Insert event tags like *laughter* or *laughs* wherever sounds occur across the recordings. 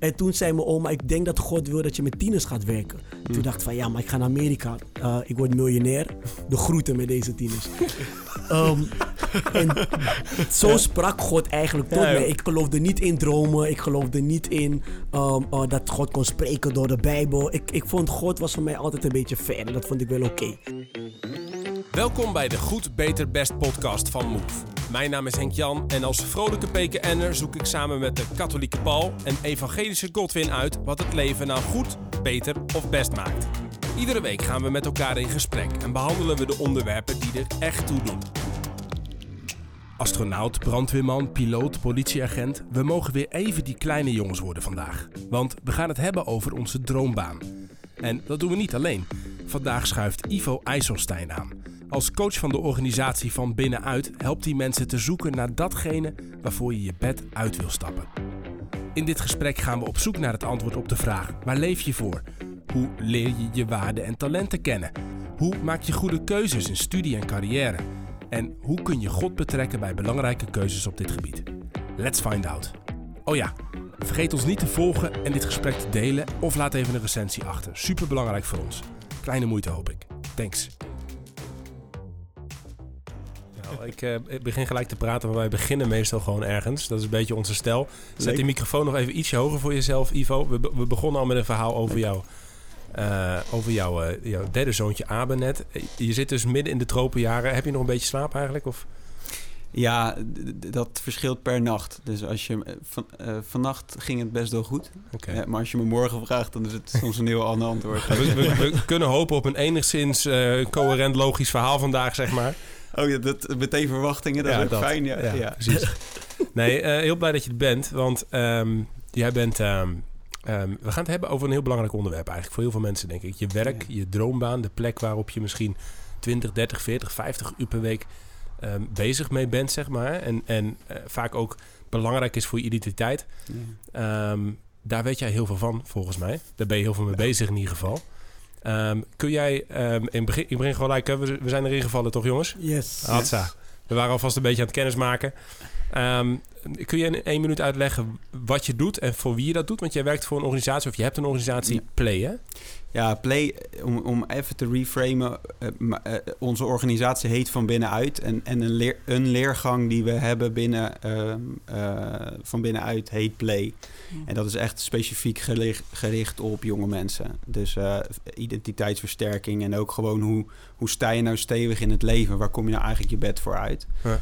En toen zei mijn oma, ik denk dat God wil dat je met tieners gaat werken. Toen dacht ik van, ja, maar ik ga naar Amerika. Uh, ik word miljonair. De groeten met deze tieners. um, *laughs* en zo sprak God eigenlijk tot mij. Ik geloofde niet in dromen. Ik geloofde niet in um, uh, dat God kon spreken door de Bijbel. Ik, ik vond God was voor mij altijd een beetje ver. En dat vond ik wel oké. Okay. Welkom bij de Goed, Beter, Best podcast van Move. Mijn naam is Henk Jan en als vrolijke PKN'er zoek ik samen met de katholieke Paul en evangelische Godwin uit wat het leven nou goed, beter of best maakt. Iedere week gaan we met elkaar in gesprek en behandelen we de onderwerpen die er echt toe doen. Astronaut, brandweerman, piloot, politieagent. We mogen weer even die kleine jongens worden vandaag. Want we gaan het hebben over onze droombaan. En dat doen we niet alleen. Vandaag schuift Ivo IJsselstein aan. Als coach van de organisatie van binnenuit helpt hij mensen te zoeken naar datgene waarvoor je je bed uit wil stappen. In dit gesprek gaan we op zoek naar het antwoord op de vraag: waar leef je voor? Hoe leer je je waarden en talenten kennen? Hoe maak je goede keuzes in studie en carrière? En hoe kun je God betrekken bij belangrijke keuzes op dit gebied? Let's find out. Oh ja, vergeet ons niet te volgen en dit gesprek te delen of laat even een recensie achter. Super belangrijk voor ons. Kleine moeite hoop ik. Thanks. Nou, ik, uh, begin gelijk te praten, maar wij beginnen meestal gewoon ergens. Dat is een beetje onze stijl. Zet Leek. die microfoon nog even ietsje hoger voor jezelf, Ivo. We, we begonnen al met een verhaal over jou. Uh, over jouw, uh, jouw derde zoontje Abe net. Je zit dus midden in de tropenjaren. Heb je nog een beetje slaap eigenlijk? Of? Ja, dat verschilt per nacht. Dus als je van, uh, vannacht ging het best wel goed. Okay. Maar als je me morgen vraagt, dan is het soms een heel ander antwoord. *laughs* we, we, we, *laughs* kunnen hopen op een enigszins uh, coherent logisch verhaal vandaag, zeg maar. Oh ja, dat, meteen verwachtingen, dat ja, is ook dat. fijn. Ja, ja, ja. precies. *laughs* nee, heel blij dat je het bent, want um, jij bent... Um, Um, we gaan het hebben over een heel belangrijk onderwerp eigenlijk voor heel veel mensen, denk ik. Je werk, je droombaan, de plek waarop je misschien 20, 30, 40, 50 uur per week bezig mee bent, zeg maar. En, en uh, vaak ook belangrijk is voor je identiteit. Daar weet jij heel veel van, volgens mij. Daar ben je heel veel mee bezig in ieder geval. Um, kun jij, in begin, ik begin gewoon like, we, we zijn erin gevallen toch jongens? Yes. Hatsa. Yes. We waren alvast een beetje aan het kennismaken. Um, kun je in één minuut uitleggen wat je doet en voor wie je dat doet? Want jij werkt voor een organisatie of je hebt een organisatie, ja. Play, hè? Ja, Play, om, om even te reframen, uh, uh, onze organisatie heet Van Binnenuit. En, en een, leer, een leergang die we hebben binnen, uh, van binnenuit heet Play. Mm. En dat is echt specifiek gericht, gericht op jonge mensen. Dus identiteitsversterking en ook gewoon hoe, hoe sta je nou stevig in het leven? Waar kom je nou eigenlijk je bed voor uit? Ja.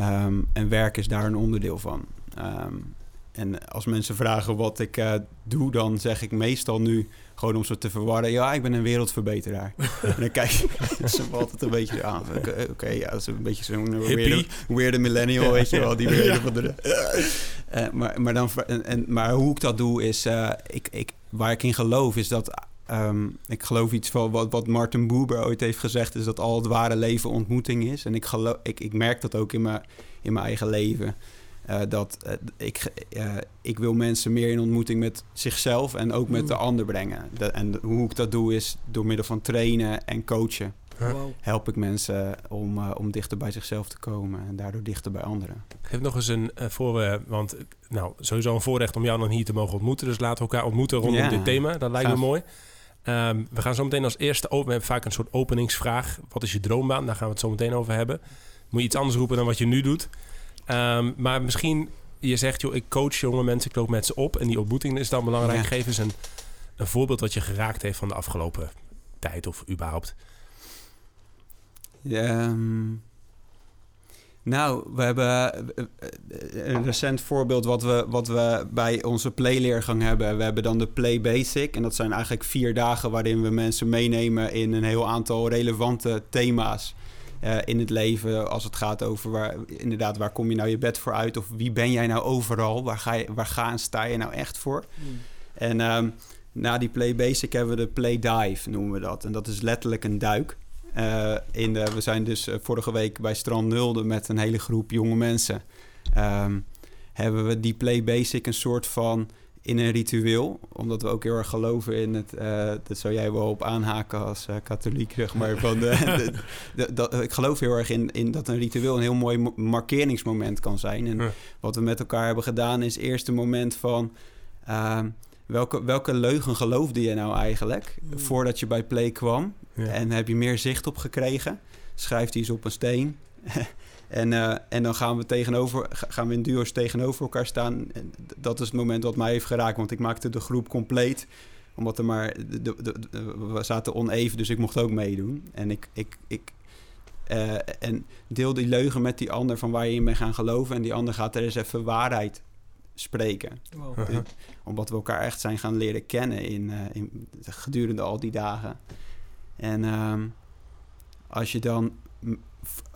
Um, en werk is daar een onderdeel van. Um, en als mensen vragen wat ik uh, doe, dan zeg ik meestal nu gewoon om ze te verwarren. Ja, ik ben een wereldverbeteraar. *laughs* en dan kijk *laughs* ze altijd een beetje aan. Oké, okay, ja, dat is een beetje zo'n weirde, weirde millennial, weet je wel. Die weer ja. van de, uh, maar, maar, dan, en, en, maar hoe ik dat doe is, uh, ik, ik, waar ik in geloof is dat Um, ik geloof iets van wat, wat Martin Buber ooit heeft gezegd, is dat al het ware leven ontmoeting is. En ik, geloof, ik, ik merk dat ook in mijn, in mijn eigen leven. Uh, dat uh, ik, uh, ik wil mensen meer in ontmoeting met zichzelf en ook met mm. de ander brengen. Dat, en hoe ik dat doe is door middel van trainen en coachen. Wow. Help ik mensen om, om dichter bij zichzelf te komen en daardoor dichter bij anderen. Geef nog eens een voor, want nou, sowieso een voorrecht om jou dan hier te mogen ontmoeten. Dus laten we elkaar ontmoeten rondom ja. dit thema. Dat lijkt Gaaf. me mooi. Um, we gaan zo meteen als eerste open. We hebben vaak een soort openingsvraag. Wat is je droombaan? Daar gaan we het zo meteen over hebben. Moet je iets anders roepen dan wat je nu doet. Um, maar misschien, je zegt, joh, ik coach jonge mensen, ik loop met ze op. En die ontmoeting is dan belangrijk. Ja. Geef eens een, een voorbeeld wat je geraakt heeft van de afgelopen tijd of überhaupt. Ja, um, nou, we hebben een recent voorbeeld wat we, wat we bij onze Play-leergang hebben. We hebben dan de Play Basic. En dat zijn eigenlijk vier dagen waarin we mensen meenemen in een heel aantal relevante thema's. Uh, in het leven, als het gaat over waar, inderdaad, waar kom je nou je bed voor uit? Of wie ben jij nou overal? Waar ga, je, waar ga en sta je nou echt voor? Mm. En um, na die Play Basic hebben we de Play Dive, noemen we dat. En dat is letterlijk een duik. Uh, in de, we zijn dus vorige week bij Strand Nulde met een hele groep jonge mensen. Um, hebben we die Play Basic een soort van in een ritueel. Omdat we ook heel erg geloven in het... Uh, dat zou jij wel op aanhaken als uh, katholiek, zeg maar. *laughs* Van de, de, de, dat, ik geloof heel erg in, in dat een ritueel een heel mooi markeringsmoment kan zijn. En ja. wat we met elkaar hebben gedaan is eerst een moment van... ehm, welke, welke leugen geloofde je nou eigenlijk Mm. voordat je bij Play kwam? Ja. En heb je meer zicht op gekregen? Schrijf die eens op een steen. *laughs* en, eh, en dan gaan we, tegenover, ga- gaan we in duo's tegenover elkaar staan. En dat is het moment wat mij heeft geraakt. Want ik maakte de groep compleet. Omdat er maar... De, de, de- de- we zaten oneven, dus ik mocht ook meedoen. En ik... ik, ik eh, en deel die leugen met die ander van waar je in bent gaan geloven. En die ander gaat er eens even waarheid spreken. Wow. Omdat we elkaar echt zijn gaan leren kennen in, eh, in, gedurende al die dagen. En ehm, als je dan...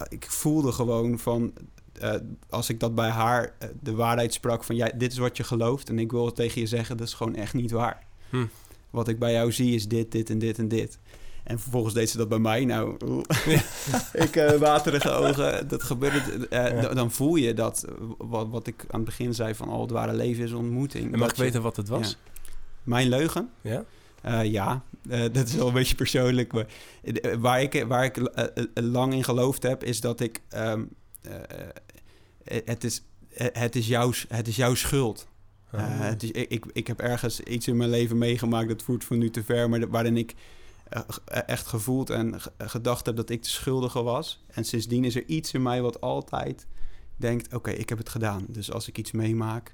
Ik voelde gewoon van... eh, als ik dat bij haar eh, de waarheid sprak van... Ja, dit is wat je gelooft en ik wil het tegen je zeggen... dat is gewoon echt niet waar. Hm. Wat ik bij jou zie is dit, dit en dit en dit. En vervolgens deed ze dat bij mij. Nou, *laughs* ik eh, waterige ogen. Dat gebeurde. Ja. Dan voel je dat, wat, wat ik aan het begin zei... van al het ware leven is ontmoeting. En mag ik weten wat het was? Mijn leugen? Ja? Eh, ja, eh, *laughs* dat is wel een beetje persoonlijk. Maar eh, waar ik, waar ik lang in geloofd heb, is dat ik. ehm, eh, eh, het, is, het, is jouw, het is jouw schuld. Ah. het is, ik, ik, heb ergens iets in mijn leven meegemaakt, dat voert van nu te ver, maar waarin ik echt gevoeld en ge- gedacht heb dat ik de schuldige was. En sindsdien is er iets in mij wat altijd denkt: oké, ik heb het gedaan. Dus als ik iets meemaak,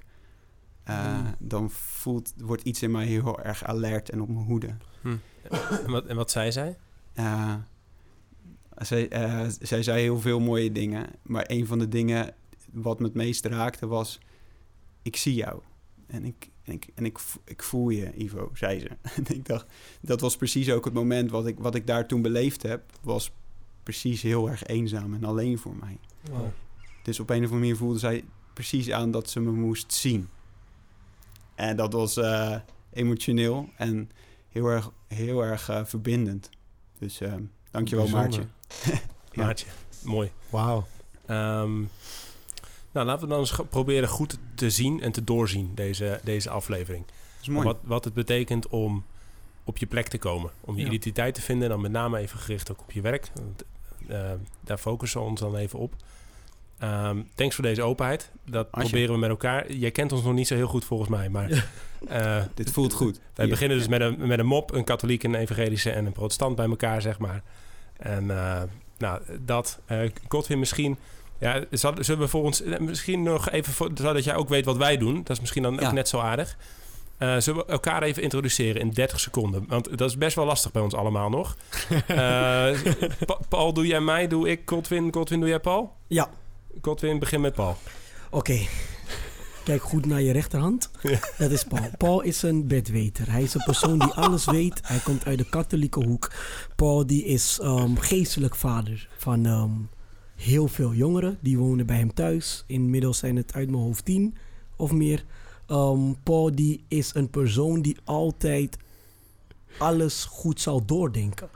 eh, Mm. dan voelt, wordt iets in mij heel erg alert en op mijn hoede. En, wat, en wat zei zij? Eh, zij, eh, zij zei heel veel mooie dingen. Maar een van de dingen wat me het meest raakte was... Ik zie jou. En ik, en ik, en ik, ik voel je, Ivo, zei ze. *laughs* en ik dacht, dat was precies ook het moment wat ik, wat ik daar toen beleefd heb... was precies heel erg eenzaam en alleen voor mij. Wow. Dus op een of andere manier voelde zij precies aan dat ze me moest zien. En dat was eh, emotioneel en heel erg, heel erg eh, verbindend. Dus eh, dankjewel Bijzonder. Maartje. *laughs* Ja. Maartje, mooi. Wauw. Ehm, nou, laten we dan eens proberen goed te zien en te doorzien deze, deze aflevering. Dat is mooi. Wat, wat het betekent om op je plek te komen. Om je Ja. identiteit te vinden. En dan met name even gericht ook op je werk. Want, daar focussen we ons dan even op. Ehm, thanks voor deze openheid. Dat proberen we met elkaar. Jij kent ons nog niet zo heel goed volgens mij. Maar *laughs* eh, *laughs* Dit voelt goed. wij Hier. beginnen dus met een, met een mop. Een katholiek, een evangelische en een protestant bij elkaar, zeg maar. En eh, nou, dat. eh Godwin misschien... Ja, zullen we voor ons... Misschien nog even... Voor, zodat jij ook weet wat wij doen. Dat is misschien dan Ja. ook net zo aardig. Eh, zullen we elkaar even introduceren in 30 seconden? Want dat is best wel lastig bij ons allemaal nog. *laughs* Pa- Paul, doe jij mij? Doe ik Godwin? Godwin, doe jij Paul? Ja, Godwin, begin met Paul. oké. Kijk goed naar je rechterhand. Ja. Dat is Paul. Paul is een bedweter. Hij is een persoon die alles weet. Hij komt uit de katholieke hoek. Paul die is ehm, geestelijk vader van ehm, heel veel jongeren. Die wonen bij hem thuis. Inmiddels zijn het uit mijn hoofd tien of meer. Ehm, Paul die is een persoon die altijd alles goed zal doordenken.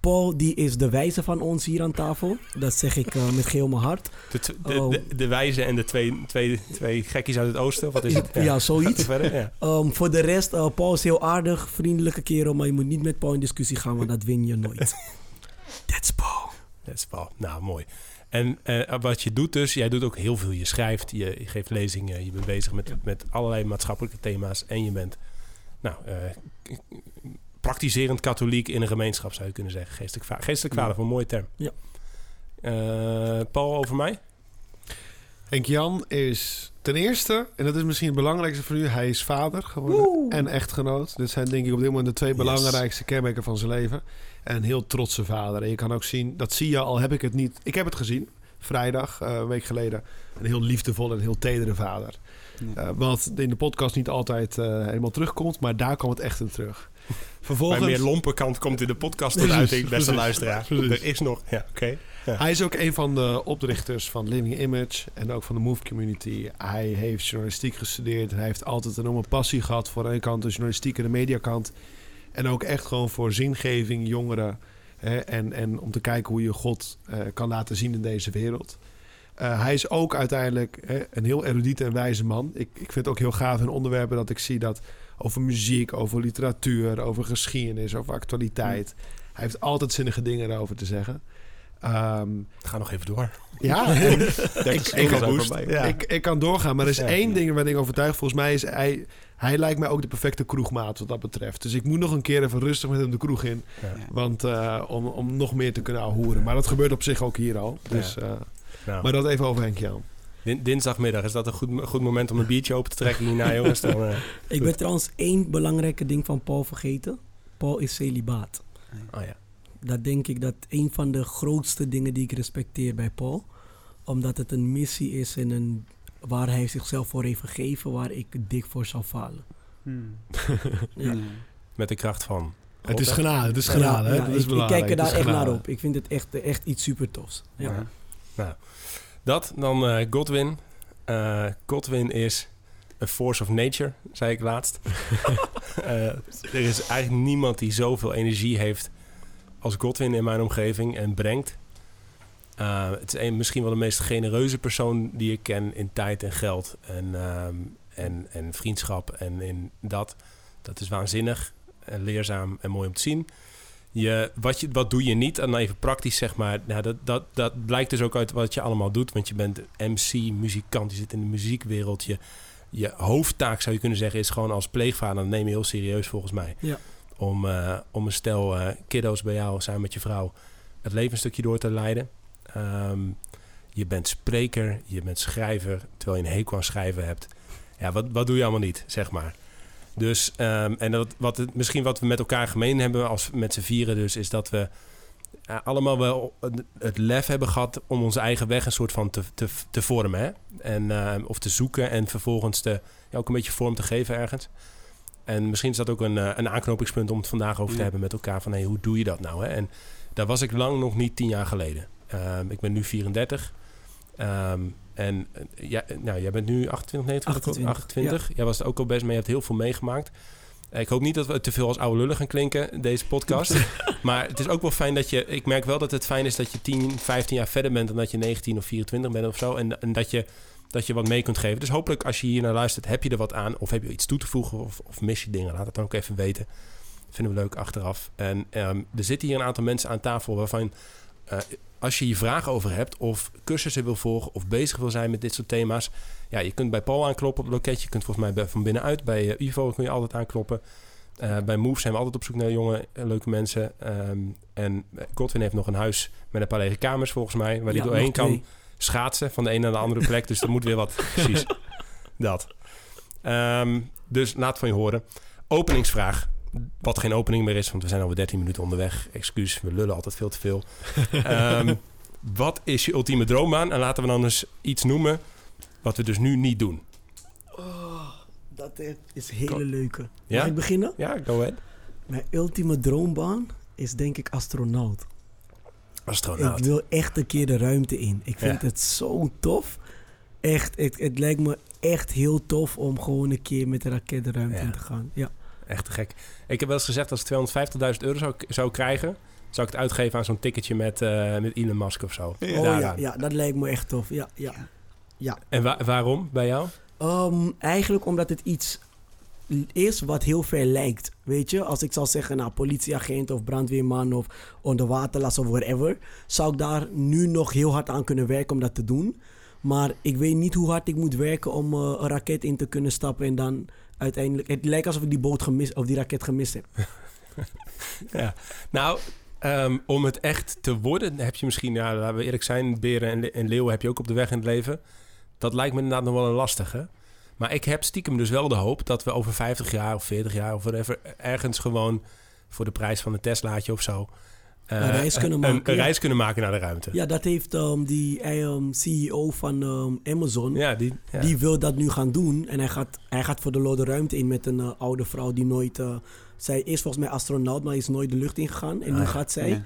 Paul die is de wijze van ons hier aan tafel. Dat zeg ik eh, met geheel mijn hart. De, de, Oh. de, de wijze en de twee, twee, twee gekkies uit het oosten. Wat is het? Ja, zoiets. Verder, ja. Ehm, voor de rest, eh, Paul is heel aardig, vriendelijke kerel, maar je moet niet met Paul in discussie gaan, want dat win je nooit. *laughs* That's Paul. Is wel, nou mooi. En eh, wat je doet dus, jij doet ook heel veel. Je schrijft, je, je geeft lezingen, je bent bezig met, met allerlei maatschappelijke thema's. En je bent, nou, praktiserend katholiek in een gemeenschap zou je kunnen zeggen. Geestelijk, va- geestelijk Ja. vader, van een mooie term. Ja. Eh, Paul, over mij? Henk Jan is ten eerste, en dat is misschien het belangrijkste voor u, hij is vader geworden Woe! en echtgenoot. Dit zijn denk ik op dit moment de twee Yes. belangrijkste kenmerken van zijn leven. En een heel trotse vader. En je kan ook zien, dat zie je al, heb ik het niet. Ik heb het gezien, vrijdag, eh, een week geleden. Een heel liefdevolle en heel tedere vader. Ja. Eh, wat in de podcast niet altijd eh, helemaal terugkomt, maar daar kwam het echt in terug. Vervolgens, Bij meer lompe kant komt in de podcast tot uiting, beste luisteraar. Er is nog, ja, oké. Hij is ook een van de oprichters van Living Image en ook van de Move Community. Hij heeft journalistiek gestudeerd en hij heeft altijd een enorme passie gehad voor de ene kant de journalistiek en de mediakant. En ook echt gewoon voor zingeving, jongeren hè, en, en om te kijken hoe je God eh, kan laten zien in deze wereld. Eh, hij is ook uiteindelijk hè, een heel erudite en wijze man. Ik, ik vind het ook heel gaaf in onderwerpen dat ik zie dat over muziek, over literatuur, over geschiedenis, over actualiteit. Hij heeft altijd zinnige dingen erover te zeggen. Ehm, Ga nog even door. ja, *laughs* ik, ik, kan zijn boost. voorbij. Ja. ik, ik kan doorgaan, maar er is Ja. één ding waar ik overtuigd. Volgens mij is hij, hij lijkt mij ook de perfecte kroegmaat wat dat betreft. Dus ik moet nog een keer even rustig met hem de kroeg in. Ja. Want eh, om, om nog meer te kunnen hoeren. Maar dat gebeurt op zich ook hier al. Dus, eh, Nou, Maar dat even over Henk Jan. Din- dinsdagmiddag, is dat een goed, goed moment om een biertje open te trekken hierna, *laughs* jongens? Dan, eh, Ik ben trouwens één belangrijke ding van Paul vergeten. Paul is celibaat. oh ja. Dat denk ik dat een van de grootste dingen die ik respecteer bij Paul. Omdat het een missie is en een, waar hij zichzelf voor heeft gegeven, waar ik dik voor zou falen. Hmm. *laughs* Ja. Ja. Met de kracht van... Het is genade, het is genade. hè? Ja, dat ik, is ik belangrijk. kijk er daar echt genade. naar op. Ik vind het echt, echt iets super tofs. Ja. Ja. Dat, dan eh, Godwin. Eh, Godwin is a force of nature, zei ik laatst. *laughs* Eh, er is eigenlijk niemand die zoveel energie heeft als Godwin in mijn omgeving en brengt. Het is misschien wel de meest genereuze persoon die ik ken in tijd en geld en, ehm, en, en vriendschap en in dat. Dat is waanzinnig en leerzaam en mooi om te zien. Je, wat, je, wat doe je niet? En dan even praktisch zeg maar. Nou, dat, dat, dat blijkt dus ook uit wat je allemaal doet. Want je bent MC, muzikant, je zit in de muziekwereld. Je, je hoofdtaak zou je kunnen zeggen is gewoon als pleegvader. Dat neem je heel serieus volgens mij. Ja. Om, eh, om een stel eh, kiddo's bij jou samen met je vrouw het leven een stukje door te leiden. Ehm, je bent spreker, je bent schrijver, terwijl je een hekel aan schrijven hebt. Ja, wat, wat doe je allemaal niet, zeg maar. Dus, ehm, en dat, wat het, misschien wat we met elkaar gemeen hebben als met z'n vieren dus, is dat we eh, allemaal wel het- lef hebben gehad om onze eigen weg een soort van te, te, te vormen. Hè? En, ehm, of te zoeken en vervolgens te, ja, ook een beetje vorm te geven ergens. En misschien is dat ook een, eh, een aanknopingspunt om het vandaag over te Ja. hebben met elkaar. Van hey, hoe doe je dat nou? Hè? En daar was ik lang nog niet tien jaar geleden. Ehm, ik ben nu 34. Ehm, en eh, ja, nou, jij bent nu 28, 29, 28, 28. Jij was er ook al best mee. Je hebt heel veel meegemaakt. Eh, Ik hoop niet dat we te veel als oude lullen gaan klinken, in deze podcast. *laughs* maar het is ook wel fijn dat je... Ik merk wel dat het fijn is dat je 10, 15 jaar verder bent... dan dat je 19 of 24 bent of zo. En, en dat, je, dat je wat mee kunt geven. Dus hopelijk als je hier naar luistert, heb je er wat aan... of heb je iets toe te voegen of, of mis je dingen. Laat het dan ook even weten. Vinden we leuk achteraf. En ehm, er zitten hier een aantal mensen aan tafel waarvan... eh, als je hier vragen over hebt of cursussen wil volgen... of bezig wil zijn met dit soort thema's... ja, je kunt bij Paul aankloppen op het loketje. Je kunt volgens mij bij, van binnenuit. Bij eh, Ivo kun je altijd aankloppen. Eh, bij Move zijn we altijd op zoek naar jonge, leuke mensen. Ehm, en Godwin heeft nog een huis met een paar lege kamers volgens mij... waar hij Ja, doorheen kan schaatsen van de ene naar de andere plek. Dus er moet weer wat. *laughs* Precies. Dat. Ehm, dus laat van je horen. Openingsvraag. Wat geen opening meer is, want we zijn alweer 13 minuten onderweg. Excuus, we lullen altijd veel te veel. *laughs* Ehm, wat is je ultieme droombaan? En laten we dan eens iets noemen wat we dus nu niet doen. Oh, dat is een hele leuke. Ja? Mag ik beginnen? Ja, go ahead. Mijn ultieme droombaan is denk ik astronaut. Astronaut. Ik wil echt een keer de ruimte in. Ik vind Ja. het zo tof. Echt, het, het lijkt me echt heel tof om gewoon een keer met de raket de ruimte Ja. in te gaan. Ja. Echt te gek. Ik heb wel eens gezegd, als ik 250.000 euro zou, zou krijgen... zou ik het uitgeven aan zo'n ticketje met, eh, met Elon Musk of zo. Oh ja, ja, dat lijkt me echt tof. Ja, ja. ja. En wa- waarom bij jou? Ehm, eigenlijk omdat het iets is wat heel ver lijkt. Weet je, als ik zou zeggen, nou, politieagent of brandweerman of onderwaterlast of whatever, zou ik daar nu nog heel hard aan kunnen werken om dat te doen. Maar ik weet niet hoe hard ik moet werken om eh, een raket in te kunnen stappen en dan uiteindelijk. Het lijkt alsof ik die boot gemist of die raket gemist heb. *laughs* Ja. Nou, ehm, om het echt te worden, heb je misschien, ja, laten we eerlijk zijn, beren en, le- en leeuwen heb je ook op de weg in het leven. Dat lijkt me inderdaad nog wel een lastige. Maar ik heb stiekem dus wel de hoop dat we over 50 jaar of 40 jaar of whatever, ergens gewoon voor de prijs van een Teslaatje of zo. Eh, Een reis kunnen maken, Een, ja. reis kunnen maken naar de ruimte. Ja, dat heeft ehm, die ehm, CEO van ehm, Amazon. Ja, die, ja. Die wil dat nu gaan doen. En hij gaat, hij gaat voor de lode ruimte in met een eh, oude vrouw die nooit... eh, zij is volgens mij astronaut, maar is nooit de lucht ingegaan. En Ah, nu ja. gaat zij...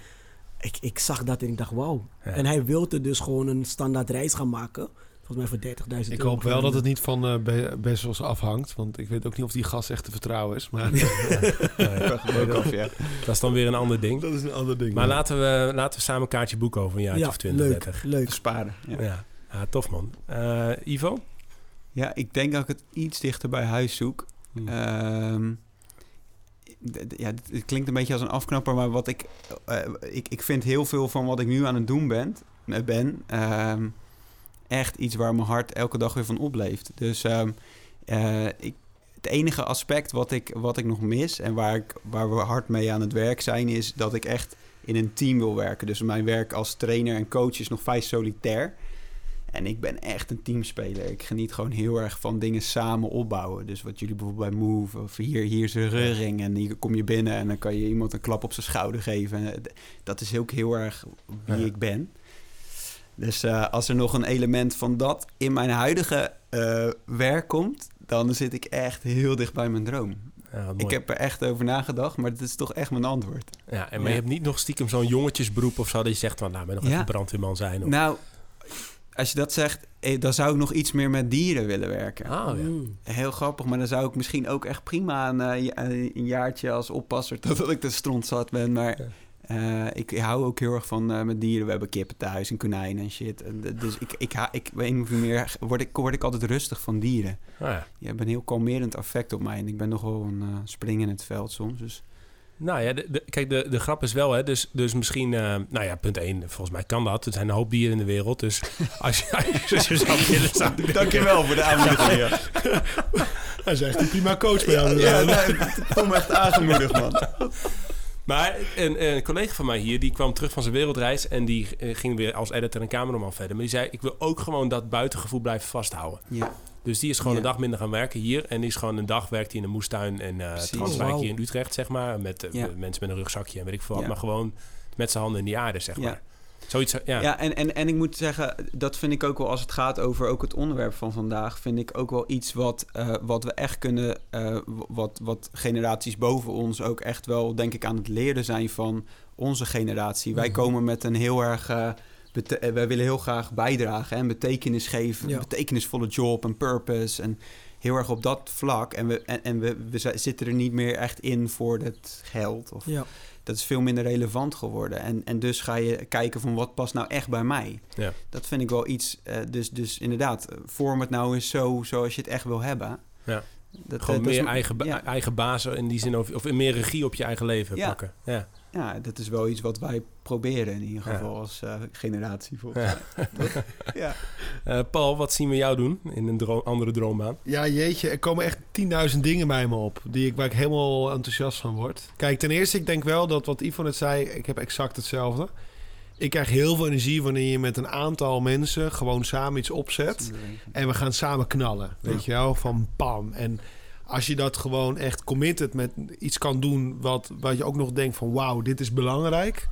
Ik, ik zag dat en ik dacht, wauw. En hij wilde dus gewoon een standaard reis gaan maken. Volgens mij voor 30.000 Ik euro. hoop wel dat het niet van eh, Be- Bezos afhangt. Want ik weet ook niet of die gas echt te vertrouwen is. Maar Nee, *laughs* of, ja. *laughs* dat is dan weer een ander ding. dat is een ander ding. Maar laten we, laten we samen een kaartje boeken over een jaartje Ja, of 20, leuk, 30. leuk. Sparen. Ja. Ja. Ja, tof man. Eh, Ivo? Ja, ik denk dat ik het iets dichter bij huis zoek. Hmm. Ehm, ja, het- klinkt een beetje als een afknapper, maar wat ik, eh, ik, ik vind heel veel van wat ik nu aan het doen ben, eh, ben ehm, echt iets waar mijn hart elke dag weer van opleeft. Dus ehm, eh, ik, het enige aspect wat ik, wat ik nog mis en waar, ik, waar we hard mee aan het werk zijn, is dat ik echt in een team wil werken. Dus mijn werk als trainer en coach is nog vrij solitair. En ik ben echt een teamspeler. Ik geniet gewoon heel erg van dingen samen opbouwen. Dus wat jullie bijvoorbeeld bij Move, of hier, hier is een reuring en hier kom je binnen en dan kan je iemand een klap op zijn schouder geven. En Dat is ook heel erg wie Ja. ik ben. Dus eh, als er nog een element van dat in mijn huidige eh, werk komt, dan zit ik echt heel dicht bij mijn droom. Ja, mooi. Ik heb er echt over nagedacht, maar het is toch echt mijn antwoord. ja, en maar Ja. je hebt niet nog stiekem zo'n jongetjesberoep of zo... dat je zegt van, nou, ben nog Ja. even brandweerman zijn. Of... Nou, als je dat zegt, eh, dan zou ik nog iets meer met dieren willen werken. Oh, ja. Mm. Heel grappig, maar dan zou ik misschien ook echt prima een, eh, een jaartje als oppasser *laughs* totdat ik de stront zat ben. Maar Ja. eh, ik hou ook heel erg van eh, met dieren. We hebben kippen thuis en konijnen en shit. En, dus ik, ik, ha- ik, of andere manier word ik, word ik altijd rustig van dieren. Oh, ja. Die hebben een heel kalmerend effect op mij. En ik ben nog wel een eh, spring in het veld soms. Dus Nou ja, de, de- kijk, de, de grap is wel, hè, dus, dus misschien, nou ja, punt 1, volgens mij kan dat. Er zijn een hoop dieren in de wereld, dus *laughs* als je, als je zou willen, zou ik- dankjewel voor de aanmoediging. *laughs* Hij is echt een prima coach bij Ja, jou. ja, nee, ik voel me echt aangemoedigd, man. *laughs* Maar een, een collega van mij hier, die kwam terug van zijn wereldreis en die eh, ging weer als editor en cameraman verder. Maar die zei, ik wil ook gewoon dat buitengevoel blijven vasthouden. Ja, Dus die is gewoon een dag minder gaan werken hier. En die is gewoon een dag werkt hij in een moestuin en eh. Transwijk hier in Utrecht, zeg maar. Met eh, Ja. mensen met een rugzakje en weet ik veel wat. Maar gewoon met zijn handen in de aarde, zeg maar. Zoiets, ja. Ja, en, en, en ik moet zeggen, dat vind ik ook wel als het gaat over ook het onderwerp van vandaag, vind ik ook wel iets wat, eh, wat we echt kunnen, eh, wat, wat generaties boven ons ook echt wel, denk ik, aan het leren zijn van onze generatie. Wij Mhm. komen met een heel erg. eh, wij willen heel graag bijdragen en betekenis geven, Ja. betekenisvolle job en purpose. En heel erg op dat vlak. En we, en, en we, we zi- zitten er niet meer echt in voor het geld. Of, Ja. Dat is veel minder relevant geworden. En, en dus ga je kijken van wat past nou echt bij mij. Ja. Dat vind ik wel iets. eh, dus, dus inderdaad, vorm het nou eens zo zoals je het echt wil hebben. Ja. Dat, Gewoon eh, dat is- meer eigen, ja, eigen baas in die zin, of, of meer regie op je eigen leven Ja. pakken. Ja. Ja, dat is wel iets wat wij proberen in ieder Ja. geval als eh, generatie volgens Ja. *laughs* mij. ja. Eh, Paul, wat zien we jou doen in een droom- andere droombaan? Ja, jeetje, er komen echt 10.000 dingen bij me op die ik, waar ik helemaal enthousiast van word. Kijk, ten eerste, ik denk wel dat wat Ivo net zei, ik heb exact hetzelfde. Ik krijg heel veel energie wanneer je met een aantal mensen gewoon samen iets opzet. En we gaan samen knallen, weet je wel, van pam. En als je dat gewoon echt committed met iets kan doen... wat, wat je ook nog denkt van wauw, dit is belangrijk...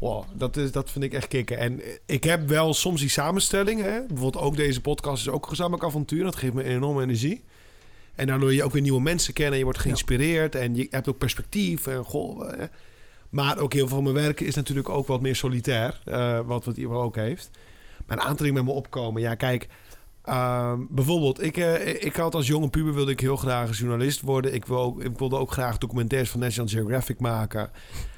Wow, dat, is, dat vind ik echt kicken. En ik heb wel soms die samenstelling. Hè? Bijvoorbeeld ook deze podcast is ook een gezamenlijk avontuur. Dat geeft me enorme energie. En daardoor je ook weer nieuwe mensen kennen. Je wordt geïnspireerd en je hebt ook perspectief. En goh, eh. Maar ook heel veel van mijn werken is natuurlijk ook wat meer solitair. eh, wat wat Ivo ook heeft. Maar een aantal dingen met me opkomen. Ja, kijk... ehm, bijvoorbeeld, ik, eh, ik had als jonge puber wilde ik heel graag journalist worden. Ik, wil ook, ik wilde ook graag documentaires van National Geographic maken.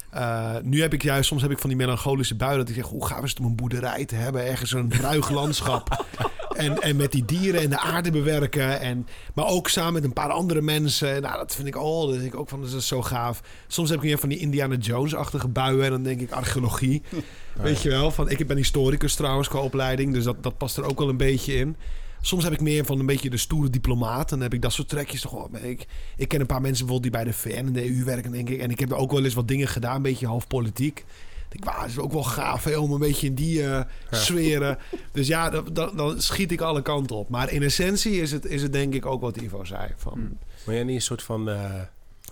Eh, nu heb ik juist, soms heb ik van die melancholische buien dat ik zeg, hoe gaaf is het om een boerderij te hebben, ergens een ruig *laughs* landschap. En, en met die dieren en de aarde bewerken. En, maar ook samen met een paar andere mensen. Nou, dat vind ik, oh, dat denk ik ook van, dat is zo gaaf. Soms heb ik meer van die Indiana Jones-achtige buien. En dan denk ik archeologie. *laughs* Weet je wel? Van, ik ben historicus trouwens qua opleiding. Dus dat, dat past er ook wel een beetje in. Soms heb ik meer van een beetje de stoere diplomaat. Dan heb ik dat soort trekjes toch. Ik, ik ken een paar mensen bijvoorbeeld die bij de VN en de EU werken, denk ik. En ik heb er ook wel eens wat dingen gedaan, een beetje half politiek. Ik denk, wauw, dat is ook wel gaaf hè, om een beetje in die eh sferen. *laughs* Dus ja, dan, dan, schiet ik alle kanten op. Maar in essentie is het, is het denk ik ook wat Ivo zei. Van, Mm. Maar jij niet een soort van... eh,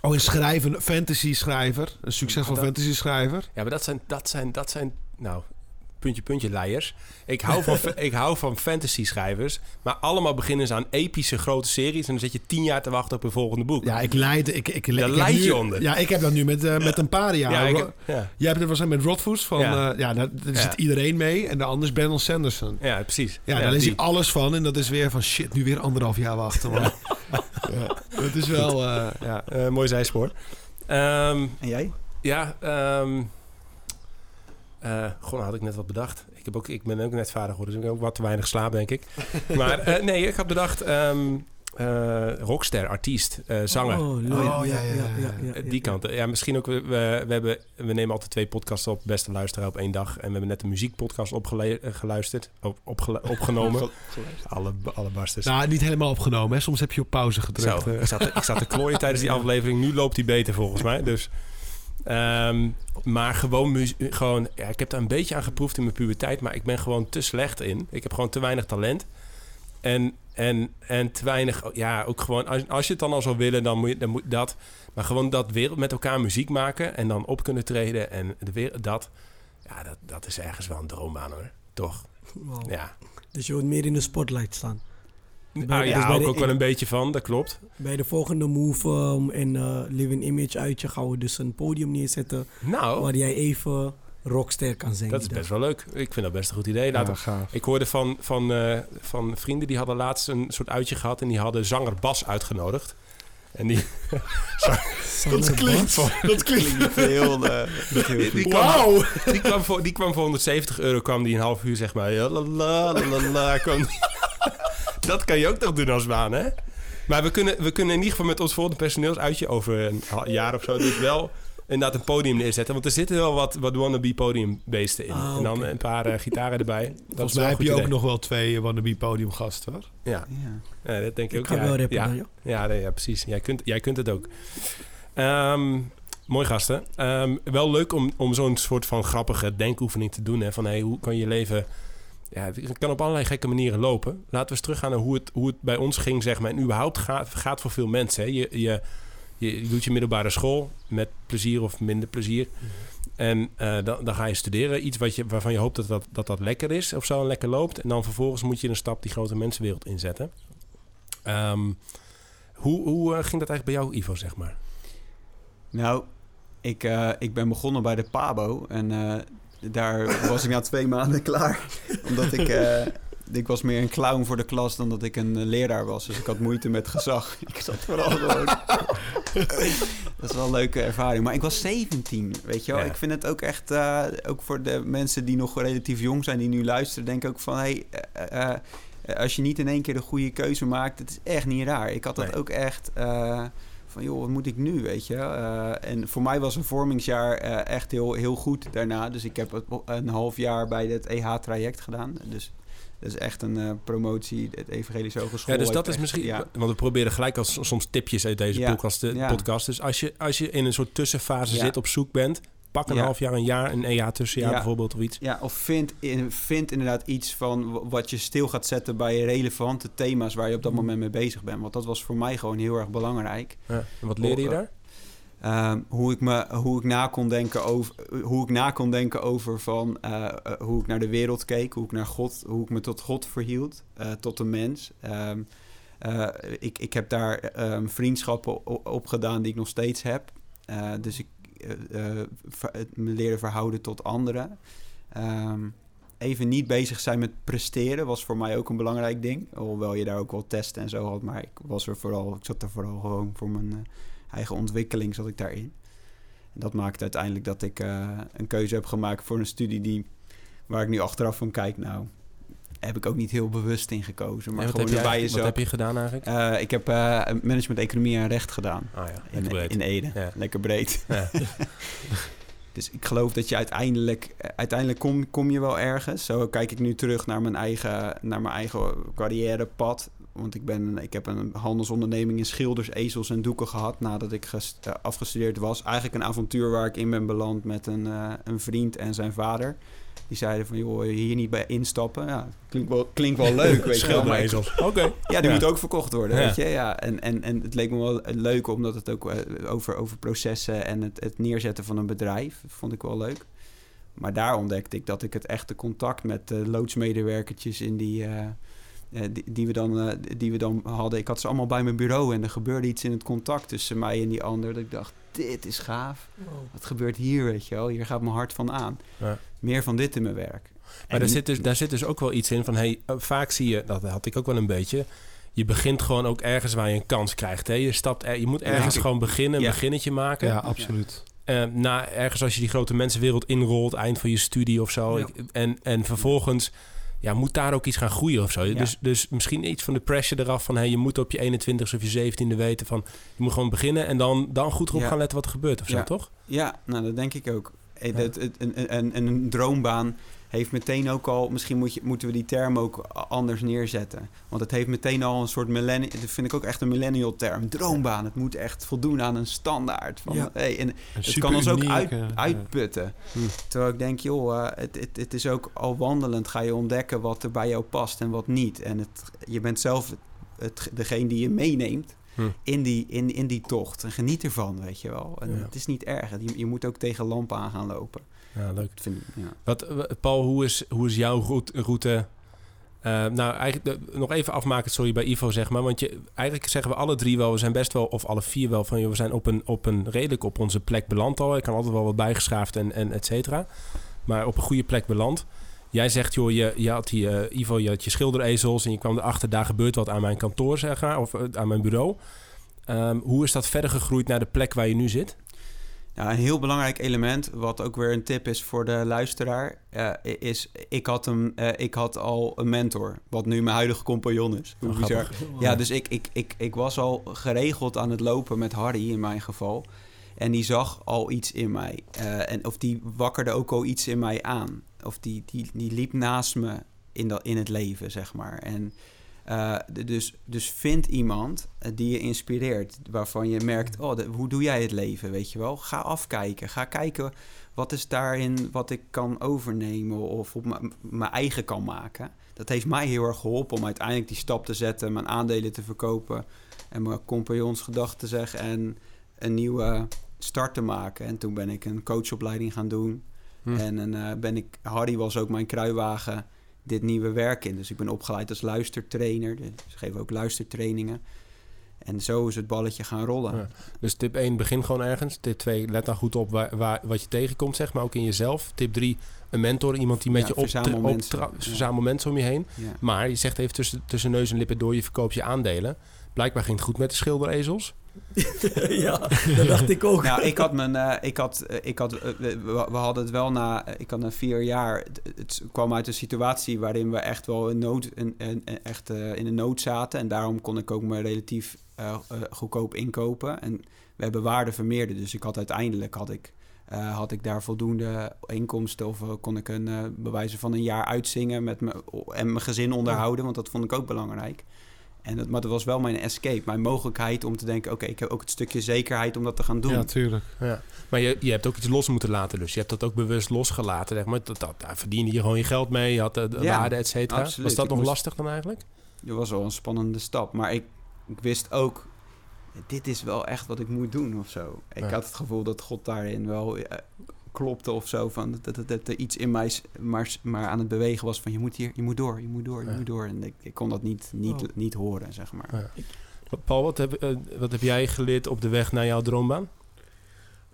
Oh, een schrijver, een fantasy schrijver. Een succesvol dat- fantasy schrijver. Ja, maar dat zijn, dat zijn, dat zijn, nou, puntje, puntje, leiers. Ik hou van, *laughs* ik hou van fantasy schrijvers, maar allemaal beginnen ze aan epische grote series en dan zit je tien jaar te wachten op een volgende boek. Ja, ik leid... Ik, ik, ik, Daar heb leid nu- je onder. Ja, ik heb dat nu met, eh, met een paar jaar. ja, Jij hebt het waarschijnlijk met Rodfoods van... Ja. Ja, ja daar, daar Ja. zit iedereen mee. En de ander is Brandon Sanderson. ja, precies. Ja, daar lees ik alles van. En dat is weer van shit, nu weer anderhalf jaar wachten. Man. ja, *laughs* dat is wel... eh, ja. Mooi zijspoor. Ehm, En jij? ja, ehm eh gewoon had ik net wat bedacht. Ik, heb ook, ik ben ook net vader geworden, dus ik heb ook wat te weinig slaap, denk ik. *laughs* Maar eh, nee, ik had bedacht... ehm, eh, rockster, artiest, eh, zanger. Oh, leuk. Oh, ja, ja, ja, ja, Die kant. Ja, misschien ook. We, we, hebben, we nemen altijd twee podcasts op, beste luisteraar, op één dag. En we hebben net een muziekpodcast opgeluisterd, op, opgele- *laughs* opgenomen. alle, alle barsters. Nou, niet helemaal opgenomen. Hè. Soms heb je op pauze gedrukt. Zo, ik zat, te- ik zat te klooien tijdens die *laughs* aflevering. Nu loopt hij beter volgens mij. Dus, ehm, maar gewoon, gewoon ja, ik heb daar een beetje aan geproefd in mijn puberteit. Maar ik ben gewoon te slecht in. Ik heb gewoon te weinig talent. En, en, en te weinig... Ja, ook gewoon... Als, als je het dan al zou willen, dan moet je dan moet dat... Maar gewoon dat wereld met elkaar muziek maken... en dan op kunnen treden en de wereld, dat... Ja, dat, dat is ergens wel een droombaan hoor. Toch? Wow. Ja. Dus je wilt meer in de spotlight staan. Nou dus ja, de- ik ook wel een beetje van. Dat klopt. Bij de volgende Move um, en uh, Living Image uitje gaan we dus een podium neerzetten... Nou, waar jij even rockster kan zijn. dat is best wel leuk. Ik vind dat best een goed idee. Laten Ja, gaaf. Ik hoorde van, van, eh, van vrienden die hadden laatst een soort uitje gehad en die hadden zanger Bas uitgenodigd. En die, *laughs* Dat klinkt dat klinkt... Niet heel, eh, *laughs* niet heel die, goed. kwam, die, kwam voor, die kwam voor 170 euro, kwam die een half uur zeg maar. Ja, la, la, la, la, la, kwam die- dat kan je ook nog doen als baan, hè? Maar we kunnen, we kunnen in ieder geval met ons volgende personeelsuitje over een jaar of zo dus wel inderdaad een podium neerzetten. Want er zitten wel wat, wat wannabe podiumbeesten in. Ah, En dan een paar eh, gitaren erbij. Dat Volgens is wel mij heb je goed ook idee. nog wel twee wannabe podiumgasten, hoor. Ja. Ja. Ja, dat denk ik Ik ook. ga ja. wel rappen ja. dan. Ja, nee, ja, precies. Jij kunt, jij kunt het ook. Ehm, mooi gasten. Ehm, wel leuk om, om zo'n soort van grappige denkoefening te doen. Hè? Van hey, hoe kan je leven... Ja, het kan op allerlei gekke manieren lopen. Laten we eens teruggaan naar hoe het, hoe het bij ons ging, zeg maar. En überhaupt gaat, gaat voor veel mensen. Hè? Je, je, je doet je middelbare school met plezier of minder plezier. En eh, dan, dan ga je studeren. Iets wat je, waarvan je hoopt dat dat, dat dat lekker is of zo en lekker loopt. En dan vervolgens moet je een stap die grote mensenwereld inzetten. Ehm, hoe hoe eh, ging dat eigenlijk bij jou, Ivo, zeg maar? Nou, ik, eh, ik ben begonnen bij de Pabo en daar was ik na twee maanden *laughs* klaar. Omdat ik, eh, ik was meer een clown voor de klas dan dat ik een eh, leraar was. Dus ik had moeite met gezag. *laughs* Ik zat vooral gewoon... *laughs* dat is wel een leuke ervaring. Maar ik was 17, weet je wel. Ja. Ik vind het ook echt, eh, ook voor de mensen die nog relatief jong zijn, die nu luisteren, denk ik ook van... Hey, als je niet in één keer de goede keuze maakt, het is echt niet raar. Ik had dat Nee. ook echt... van joh, wat moet ik nu, weet je? Eh, en voor mij was een vormingsjaar eh, echt heel, heel goed daarna. Dus ik heb een half jaar bij het EH-traject gedaan. Dus dat is echt een eh, promotie, het Evangelische Hogeschool. Ja, dus dat is echt- misschien... Ja, Want we proberen gelijk als soms tipjes uit deze Ja, podcast, ja. podcast. Dus als je, als je in een soort tussenfase zit, op zoek bent... pak een Ja. half jaar, een jaar, een EA tussenjaar Ja. bijvoorbeeld of iets. ja, of vind, in- vind inderdaad iets van wat je stil gaat zetten bij relevante thema's waar je op dat moment mee bezig bent. Want dat was voor mij gewoon heel erg belangrijk. Ja. En wat leerde je Oh, eh, daar? Ehm, hoe, ik me, hoe, ik na kon denken over, hoe ik na kon denken over van, eh, eh, hoe ik naar de wereld keek, hoe ik naar God, hoe ik me tot God verhield, tot een mens. Ehm, eh, ik, ik heb daar ehm, vriendschappen op gedaan die ik nog steeds heb. Dus ik eh, eh, me leren verhouden tot anderen. Ehm, even niet bezig zijn met presteren was voor mij ook een belangrijk ding. Hoewel je daar ook wel testen en zo had. Maar ik, was er vooral, ik zat er vooral gewoon voor mijn eh, eigen ontwikkeling zat ik daarin. En dat maakte uiteindelijk dat ik eh, een keuze heb gemaakt voor een studie die, waar ik nu achteraf van kijk. Nou, heb ik ook niet heel bewust in gekozen. Maar wat, gewoon heb je, wat heb je gedaan eigenlijk? Eh, ik heb eh, management economie en recht gedaan. ah ja, In, breed. in Ede. Ja. Lekker breed. Ja. *laughs* Dus ik geloof dat je uiteindelijk... eh, Uiteindelijk kom, kom je wel ergens. Zo kijk ik nu terug naar mijn eigen, naar mijn eigen carrièrepad. Want ik, ben, ik heb een handelsonderneming in schilders, ezels en doeken gehad... nadat ik ges- afgestudeerd was. Eigenlijk een avontuur waar ik in ben beland met een, een vriend en zijn vader. Die zeiden van, joh, wil je hier niet bij instappen? Ja, klinkt wel, klinkt wel leuk, *laughs* weet je wel. maar ik- Schilderezels. Oké. ja, die Ja. moet ook verkocht worden, Ja. weet je. Ja, en, en, en het leek me wel leuk omdat het ook eh, over, over processen en het, het neerzetten van een bedrijf vond ik wel leuk. Maar daar ontdekte ik dat ik het echte contact met de loodsmedewerkertjes in die, eh, eh, die, die, we dan, eh, die we dan hadden. Ik had ze allemaal bij mijn bureau en er gebeurde iets in het contact tussen mij en die ander. Dat ik dacht, dit is gaaf. Wat gebeurt hier, weet je wel? Hier gaat mijn hart van aan. Ja. Meer van dit in mijn werk. Maar En- daar zit, dus, daar zit dus ook wel iets in van... Hey, eh, vaak zie je, dat had ik ook wel een beetje... Je begint gewoon ook ergens waar je een kans krijgt. Hè? Je, stapt er, je moet ergens Ja. gewoon beginnen, een Ja. beginnetje maken. Ja, absoluut. Eh, na ergens als je die grote mensenwereld inrolt, eind van je studie of zo. Ja. Ik- en, en vervolgens ja, moet daar ook iets gaan groeien of zo. Ja. Dus, dus misschien iets van de pressure eraf van... Hey, je moet op je 21ste of je 17e weten van... je moet gewoon beginnen en dan, dan goed erop Ja. gaan letten wat er gebeurt of zo, Ja. toch? Ja, nou dat denk ik ook. Eh, dat- het- een, een, droombaan heeft meteen ook al... Misschien moet je, moeten we die term ook anders neerzetten. Want het heeft meteen al een soort millennial... Dat vind ik ook echt een millennial term. Droombaan. Het moet echt voldoen aan een standaard. Van, Ja. hey, en Een het kan ons ook uit, uitputten. Hm. Terwijl ik denk, joh, eh, het, het, het is ook al wandelend ga je ontdekken wat er bij jou past en wat niet. En het, je bent zelf het, het- degene die je meeneemt Hm. in, die, in, in die tocht. En geniet ervan, weet je wel. En Ja. het is niet erg. Je, je moet ook tegen lampen aan gaan lopen. Ja, leuk. Vind ik, ja. Wat, w- Paul, hoe is, hoe is jouw route? eh, nou, eigenlijk eh, nog even afmaken, sorry, bij Ivo zeg maar. Want je, eigenlijk zeggen we alle drie wel, we zijn best wel, of alle vier wel, van joh, we zijn op een, op een redelijk op onze plek beland al. Ik kan altijd wel wat bijgeschaafd en, en et cetera. Maar op een goede plek beland. Jij zegt, joh, je, je had die, eh, Ivo, je had je schilderezels en je kwam erachter, daar gebeurt wat aan mijn kantoor, zeg maar, of eh, aan mijn bureau. Ehm, hoe is dat verder gegroeid naar de plek waar je nu zit? Ja, een heel belangrijk element, wat ook weer een tip is voor de luisteraar, eh, is ik had, een, eh, ik had al een mentor, wat nu mijn huidige compagnon is. Hoe Oh, bizar. Ja, dus ik, ik, ik, ik was al geregeld aan het lopen met Harry in mijn geval. En die zag al iets in mij. Eh, en of die wakkerde ook al iets in mij aan. Of die, die, die liep naast me in, dat, in het leven, zeg maar. En eh, dus, dus vind iemand eh, die je inspireert. Waarvan je merkt, oh, hoe doe jij het leven, weet je wel? Ga afkijken. Ga kijken wat is daarin wat ik kan overnemen of op mijn eigen kan maken. Dat heeft mij heel erg geholpen om uiteindelijk die stap te zetten, mijn aandelen te verkopen en mijn compagnons gedachten te zeggen en een nieuwe start te maken. En toen ben ik een coachopleiding gaan doen. Hm. En eh, ben ik, Harry was ook mijn kruiwagen dit nieuwe werk in. Dus ik ben opgeleid als luistertrainer. Dus ik geef ook luistertrainingen. En zo is het balletje gaan rollen. Ja. Dus tip 1, begin gewoon ergens. Tip 2, let dan goed op waar, waar, wat je tegenkomt, zeg maar, ook in jezelf. Tip 3, een mentor, iemand die met Ja, je op, verzamel op, mensen. Ja. om je heen. Maar je zegt even tussen, tussen neus en lippen door, je verkoopt je aandelen. Blijkbaar ging het goed met de schilderezels. *laughs* ja, dat dacht ik ook. Nou, ik had mijn, eh, ik had, eh, ik had, eh, we, hadden het wel na, ik had na vier jaar, het, kwam uit een situatie waarin we echt wel in nood, echt in de nood zaten. En daarom kon ik ook maar relatief goedkoop inkopen. En we hebben waarde vermeerderd. Dus ik had uiteindelijk, had ik, had ik daar voldoende inkomsten of kon ik een, bewijzen van een jaar uitzingen met me, en mijn gezin onderhouden, want dat vond ik ook belangrijk. En dat, maar dat was wel mijn escape, mijn mogelijkheid om te denken... oké, ik heb ook het stukje zekerheid om dat te gaan doen. Ja, tuurlijk. Ja. Maar je, je hebt ook iets los moeten laten dus. Je hebt dat ook bewust losgelaten. Zeg maar. dat, dat, daar verdiende je gewoon je geld mee. Je had de, de Ja, waarde, et cetera. absoluut. Was dat Ik nog moest- lastig dan eigenlijk? Dat was wel een spannende stap. Maar ik, ik wist ook, dit is wel echt wat ik moet doen of zo. Ik Ja. had het gevoel dat God daarin wel eh, klopte of zo. Van dat, dat, dat er iets in mij maar, maar aan het bewegen was van... je moet hier, je moet door, je moet door, je Ja. moet door. En ik, ik kon dat niet, niet, Oh. niet horen, zeg maar. Ja. Paul, wat heb, eh, wat heb jij geleerd op de weg naar jouw droombaan?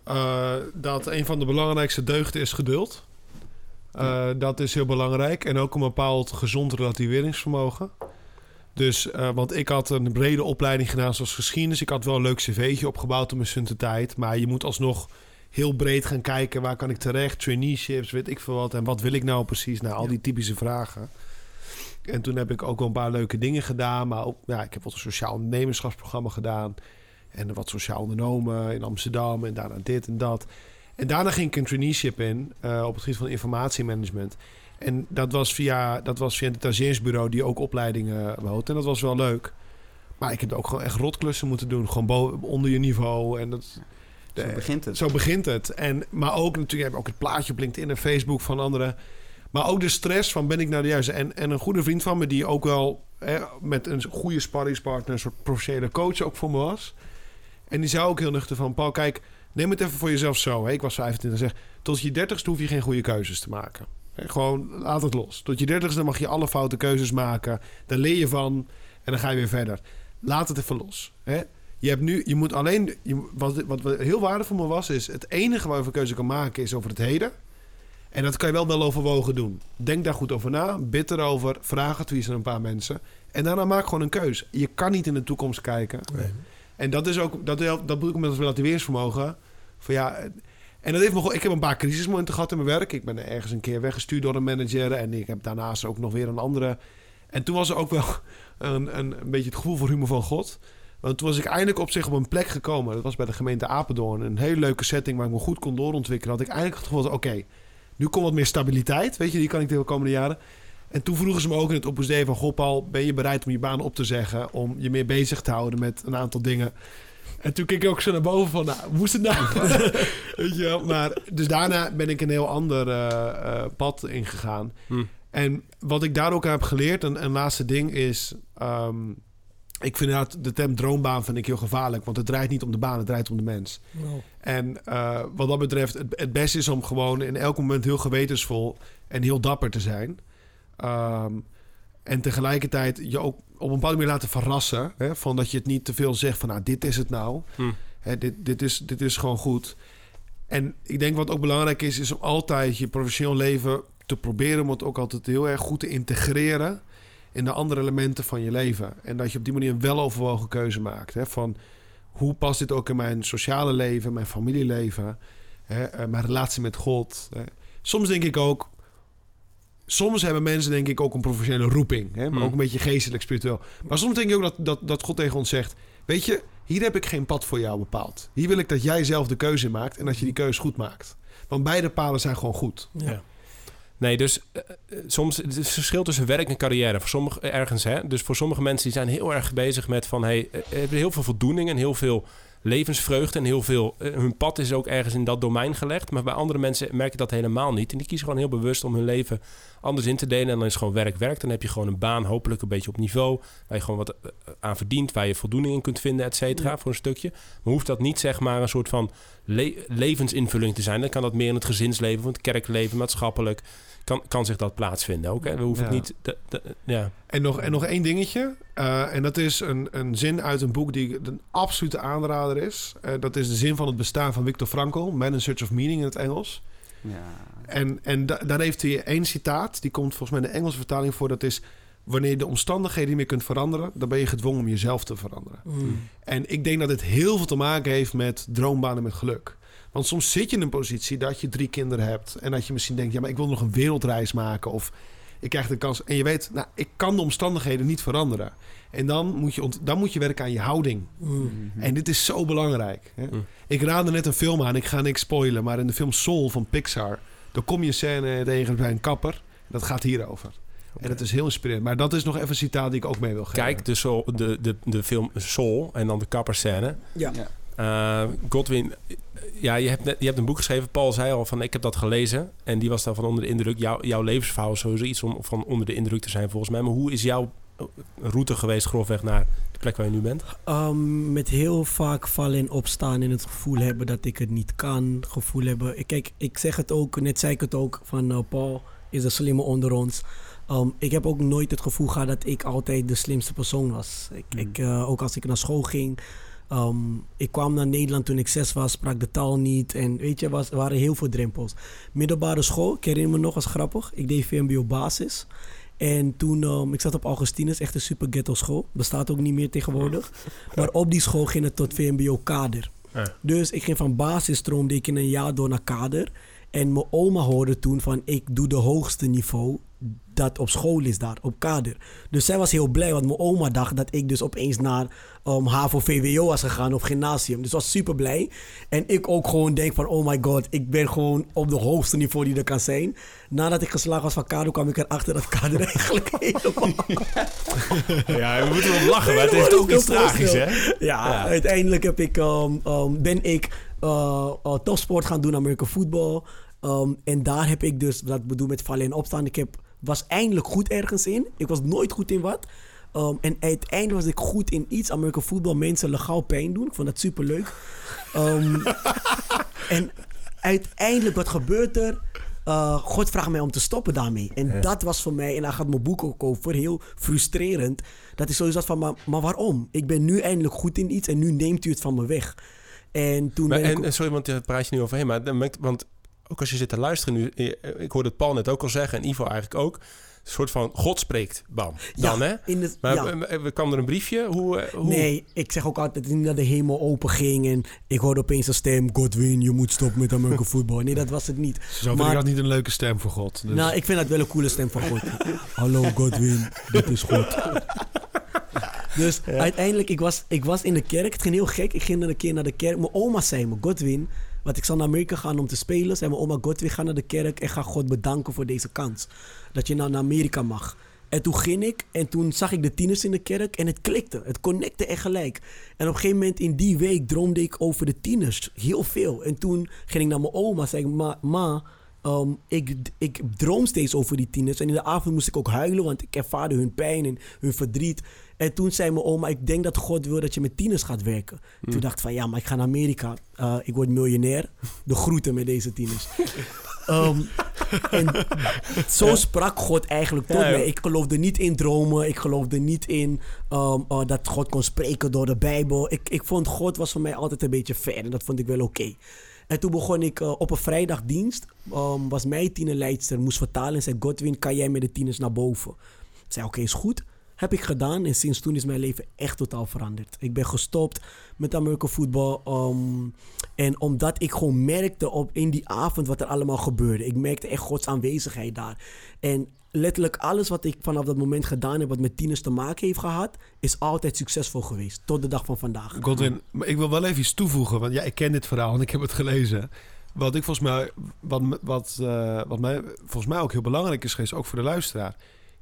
Eh, dat een van de belangrijkste deugden is geduld. Eh, Dat is heel belangrijk. En ook een bepaald gezond relativeringsvermogen. Dus, eh, want ik had een brede opleiding gedaan zoals geschiedenis. Ik had wel een leuk cv'tje opgebouwd op mijn studententijd. Maar je moet alsnog heel breed gaan kijken. Waar kan ik terecht? Traineeships, weet ik veel wat. En wat wil ik nou precies? Nou, al Ja. die typische vragen. En toen heb ik ook wel een paar leuke dingen gedaan. Maar ook, ja, ik heb wat een sociaal ondernemerschapsprogramma gedaan. En wat sociaal ondernomen in Amsterdam. En daarna dit en dat. En daarna ging ik een traineeship in eh, op het gebied van informatiemanagement. En dat was via, dat was via het stagiairsbureau die ook opleidingen bood. En dat was wel leuk. Maar ik heb ook gewoon echt rotklussen moeten doen. Gewoon onder je niveau. En dat, Zo begint het. zo begint het. En, maar ook natuurlijk heb ik ook het plaatje op LinkedIn en Facebook van anderen. Maar ook de stress van ben ik nou de juiste. En, en een goede vriend van me die ook wel hè, met een goede sparringspartner... een soort professionele coach ook voor me was. En die zei ook heel nuchter van... Paul, kijk, neem het even voor jezelf zo. Hè. Ik was 25 en zeg... Tot je dertigste hoef je geen goede keuzes te maken. Hè, Gewoon, laat het los. Tot je dertigste mag je alle foute keuzes maken. Daar leer je van en dan ga je weer verder. Laat het even los. Hè. Je hebt nu, je moet alleen, je, wat, wat heel waardevol voor me was, is het enige waar je voor keuze kan maken is over het heden. En dat kan je wel wel overwogen doen. Denk daar goed over na, bid erover, vraag advies aan een paar mensen. En daarna maak gewoon een keuze. Je kan niet in de toekomst kijken. Nee. En dat is ook, dat, dat bedoel ik met het relativeringsvermogen. Van ja, En dat heeft me ik heb een paar crisismomenten gehad in mijn werk. Ik ben ergens een keer weggestuurd door een manager. En ik heb daarnaast ook nog weer een andere. En toen was er ook wel *laughs* een, een, een beetje het gevoel voor humor van God. Want toen was ik eindelijk op zich op een plek gekomen. Dat was bij de gemeente Apeldoorn. Een hele leuke setting waar ik me goed kon doorontwikkelen. Had ik eindelijk het gevoel oké, nu komt wat meer stabiliteit. Weet je, die kan ik de komende jaren. En toen vroegen ze me ook in het Opus Dei van... Goh, Paul, ben je bereid om je baan op te zeggen... om je meer bezig te houden met een aantal dingen... En toen keek ik ook zo naar boven van, nou, moest het nou? *laughs* Weet je wel? Maar, dus daarna ben ik een heel ander eh, eh, pad ingegaan. Hm. En wat ik daar ook heb geleerd, een, een laatste ding is... ehm, ik vind inderdaad de term droombaan vind ik heel gevaarlijk. Want het draait niet om de baan, het draait om de mens. Nou, En eh, wat dat betreft, het, het beste is om gewoon in elk moment heel gewetensvol en heel dapper te zijn. Ehm, en tegelijkertijd je ook op een bepaalde manier laten verrassen. Hè, van dat je het niet te veel zegt van, nou, dit is het nou. Hm. Hè, dit, dit, is, dit is gewoon goed. En ik denk wat ook belangrijk is, is om altijd je professioneel leven te proberen om het ook altijd heel erg goed te integreren in de andere elementen van je leven. En dat je op die manier een weloverwogen keuze maakt. Hè, van hoe past dit ook in mijn sociale leven, mijn familieleven, hè, eh, mijn relatie met God. Hè. Soms denk ik ook, soms hebben mensen denk ik ook een professionele roeping, hè, maar Hmm. ook een beetje geestelijk, spiritueel. Maar soms denk ik ook dat, dat, dat God tegen ons zegt, weet je, hier heb ik geen pad voor jou bepaald. Hier wil ik dat jij zelf de keuze maakt en dat je die keuze goed maakt. Want beide paden zijn gewoon goed. ja. Nee, dus eh, eh, soms het is het verschil tussen werk en carrière. Voor sommige ergens, hè. Dus voor sommige mensen die zijn heel erg bezig met van hey, eh, hebben heel veel voldoening en heel veel levensvreugde en heel veel. eh, hun pad is ook ergens in dat domein gelegd. Maar bij andere mensen merk je dat helemaal niet. En die kiezen gewoon heel bewust om hun leven anders in te delen. En dan is gewoon werk werk. Dan heb je gewoon een baan, hopelijk een beetje op niveau. Waar je gewoon wat eh, aan verdient. Waar je voldoening in kunt vinden, et cetera, Ja. voor een stukje. Maar hoeft dat niet zeg maar een soort van le- levensinvulling te zijn. Dan kan dat meer in het gezinsleven, of het kerkleven, maatschappelijk. Kan, kan zich dat plaatsvinden ook. Hè? We hoeven Ja. het niet. de- ja. En nog, en nog één dingetje. eh, en dat is een, een zin uit een boek die een absolute aanrader is. Eh, dat is de zin van het bestaan van Viktor Frankl. Man in Search of Meaning in het Engels. Ja. En, en da- daar heeft hij één citaat. Die komt volgens mij in de Engelse vertaling voor. Dat is... Wanneer je de omstandigheden niet meer kunt veranderen... dan ben je gedwongen om jezelf te veranderen. Mm. En ik denk dat het heel veel te maken heeft met droombanen met geluk. Want soms zit je in een positie dat je drie kinderen hebt... en dat je misschien denkt... ja, maar ik wil nog een wereldreis maken... of ik krijg de kans... en je weet, nou, ik kan de omstandigheden niet veranderen. En dan moet je, ont- dan moet je werken aan je houding. Mm. En dit is zo belangrijk. Hè? Mm. Ik raadde net een film aan, ik ga niks spoilen... maar in de film Soul van Pixar... dan kom je een scène tegen bij een kapper... dat gaat hierover. En dat is heel inspirerend. Maar dat is nog even een citaat die ik ook mee wil geven. Kijk, de, soul, de, de, de film Soul en dan de kapperscène. Ja. Ja. Eh, Godwin, ja, je hebt, net, je hebt een boek geschreven. Paul zei al van, ik heb dat gelezen. En die was daarvan onder de indruk. Jouw, jouw levensverhaal is sowieso iets om van onder de indruk te zijn volgens mij. Maar hoe is jouw eh, route geweest grofweg naar de plek waar je nu bent? Um, met heel vaak vallen en opstaan en het gevoel hebben dat ik het niet kan. Gevoel hebben. ik- Kijk, ik zeg het ook, net zei ik het ook, van uh, Paul is de slimme onder ons. Um, ik heb ook nooit het gevoel gehad dat ik altijd de slimste persoon was. Ik, Hmm. ik, uh, ook als ik naar school ging. Um, ik kwam naar Nederland toen ik zes was, sprak de taal niet. En weet je, was, er waren heel veel drempels. Middelbare school, ik herinner me nog, was grappig. Ik deed VMBO basis. En toen, um, ik zat op Augustinus, echt een super ghetto school. Bestaat ook niet meer tegenwoordig. Maar op die school ging het tot VMBO kader. Dus ik ging van basis stroomde ik in een jaar door naar kader. En mijn oma hoorde toen van ik doe de hoogste niveau dat op school is daar, op kader. Dus zij was heel blij, want mijn oma dacht dat ik dus opeens naar um, HAVO VWO was gegaan of gymnasium. Dus was super blij. En ik ook gewoon denk van oh my god, ik ben gewoon op de hoogste niveau die er kan zijn. Nadat ik geslaagd was van kader kwam ik erachter dat kader *laughs* eigenlijk helemaal... *laughs* Ja, we moeten erop lachen, maar het heeft Wat ook is iets dat tragisch, hè? Ja, Ja. uiteindelijk heb ik, um, um, ben ik uh, uh, topsport gaan doen, American football. Um, en daar heb ik dus, wat ik bedoel met vallen en opstaan, ik heb, was eindelijk goed ergens in. Ik was nooit goed in wat. Um, en uiteindelijk was ik goed in iets, American football, mensen legaal pijn doen. Ik vond dat super leuk. *laughs* en uiteindelijk, wat gebeurt er? Uh, God vraagt mij om te stoppen daarmee. En Ja. dat was voor mij, en daar gaat mijn boek ook over, heel frustrerend. Dat ik sowieso van, maar, maar waarom? Ik ben nu eindelijk goed in iets en nu neemt u het van me weg. En toen Maar, ben ik... en, sorry, want daar praat je nu overheen. Maar want ook als je zit te luisteren nu, eh, eh, ik hoorde het Paul net ook al zeggen en Ivo eigenlijk ook. Een soort van God spreekt, bam. Dan hè? Het, maar kwam er een briefje? Hoe, eh, hoe, Nee, ik zeg ook altijd niet dat de hemel open ging en ik hoorde opeens een stem: Godwin, je moet stoppen met dat *laughs* voetbal. Nee, dat was het niet. Zo maar, dat niet een leuke stem voor God. Dus- nou, ik vind dat wel een coole stem voor God. *laughs* Hallo Godwin, dit is God. *laughs* Dus uiteindelijk, ik was, ik was in de kerk. Het ging heel gek. Ik ging een keer naar de kerk. Mijn oma zei me, Godwin, want ik zal naar Amerika gaan om te spelen. Zei mijn oma God, we gaan naar de kerk en ga God bedanken voor deze kans. Dat je nou naar Amerika mag. En toen ging ik en toen zag ik de tieners in de kerk en het klikte. Het connecte echt gelijk. En op een gegeven moment in die week droomde ik over de tieners. Heel veel. En toen ging ik naar mijn oma. Zei ik, ma, ma ehm, ik, ik droom steeds over die tieners. En in de avond moest ik ook huilen, want ik ervaarde hun pijn en hun verdriet. En toen zei mijn oma, ik denk dat God wil dat je met tieners gaat werken. Hmm. Toen dacht ik van, ja, maar ik ga naar Amerika. Eh, ik word miljonair. De groeten met deze tieners. *laughs* Ehm, en zo sprak God eigenlijk tot ja, mij. Ik geloofde niet in dromen. Ik geloofde niet in ehm, eh, dat God kon spreken door de Bijbel. Ik, ik vond God was voor mij altijd een beetje ver. En dat vond ik wel oké. En toen begon ik eh, op een vrijdagdienst. Um, was mijn tienerleidster, moest vertalen. En zei, Godwin, kan jij met de tieners naar boven? Ik zei, oké, is goed. Heb ik gedaan en sinds toen is mijn leven echt totaal veranderd. Ik ben gestopt met Amerika voetbal. Ehm, en omdat ik gewoon merkte op, in die avond wat er allemaal gebeurde. Ik merkte echt Gods aanwezigheid daar. En letterlijk alles wat ik vanaf dat moment gedaan heb, wat met tieners te maken heeft gehad, is altijd succesvol geweest. Tot de dag van vandaag. Godwin, maar ik wil wel even iets toevoegen. Want ja, ik ken dit verhaal en ik heb het gelezen. Wat ik volgens mij, wat, wat, eh, wat mij volgens mij ook heel belangrijk is geweest, ook voor de luisteraar.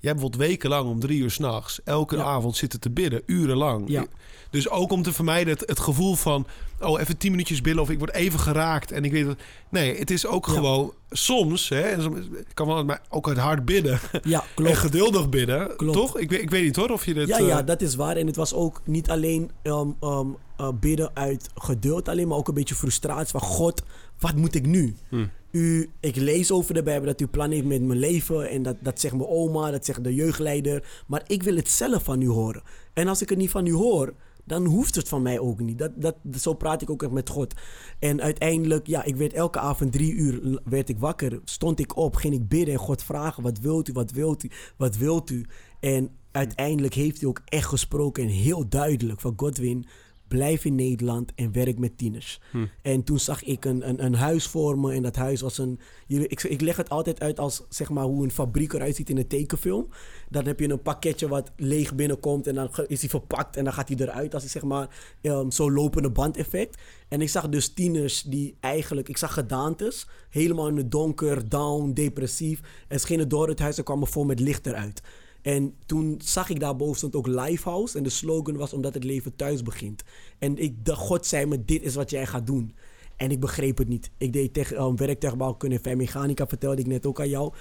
Jij bijvoorbeeld wekenlang om drie uur s'nachts elke avond zitten te bidden, urenlang. Ja. Dus ook om te vermijden het, het, gevoel van, oh even tien minuutjes bidden of ik word even geraakt en ik weet dat. Nee, het is ook gewoon soms, hè, ik kan wel maar ook het hard bidden. *laughs* Ja, klopt. En geduldig bidden, klopt. toch? Ik, ik weet niet hoor of je dit... Ja, ja, eh, dat is waar. En het was ook niet alleen om um, bidden uit geduld alleen, maar ook een beetje frustratie van God, wat moet ik nu? Hm u, ik lees over de Bijbel dat u plan heeft met mijn leven. En dat, dat zegt mijn oma, dat zegt de jeugdleider. Maar ik wil het zelf van u horen. En als ik het niet van u hoor, dan hoeft het van mij ook niet. Dat, dat, zo praat ik ook met God. En uiteindelijk, ja, ik werd elke avond drie uur werd ik wakker. Stond ik op, ging ik bidden en God vragen: wat wilt u, wat wilt u, wat wilt u? En uiteindelijk heeft hij ook echt gesproken en heel duidelijk van Godwin blijf in Nederland en werk met tieners. Hm. En toen zag ik een, een, een, huis vormen en dat huis was een... Ik, ik leg het altijd uit als zeg maar hoe een fabriek eruit ziet in een tekenfilm. Dan heb je een pakketje wat leeg binnenkomt en dan is hij verpakt en dan gaat hij eruit. als zeg maar um, zo'n lopende bandeffect. En ik zag dus tieners die eigenlijk... Ik zag gedaantes, helemaal in het donker, down, depressief. En schenen door het huis en kwamen voor met licht eruit. En toen zag ik daarboven stond ook livehouse En de slogan was omdat het leven thuis begint. En ik dacht, God zei me, dit is wat jij gaat doen. En ik begreep het niet. Ik deed tegen, eh, um, werktuigbouwkunde en mechanica, vertelde ik net ook aan jou.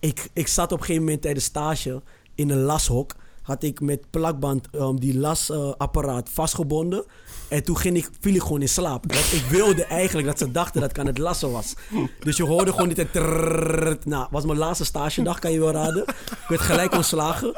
Ik, ik zat op een gegeven moment tijdens stage in een lashok had ik met plakband ehm, die lasapparaat eh, vastgebonden. En toen ging ik, viel ik gewoon in slaap. Want ik wilde eigenlijk dat ze dachten dat ik aan het lassen was. Dus je hoorde gewoon dit... tijd. Nou, was mijn laatste stagedag, kan je wel raden. Ik werd gelijk ontslagen.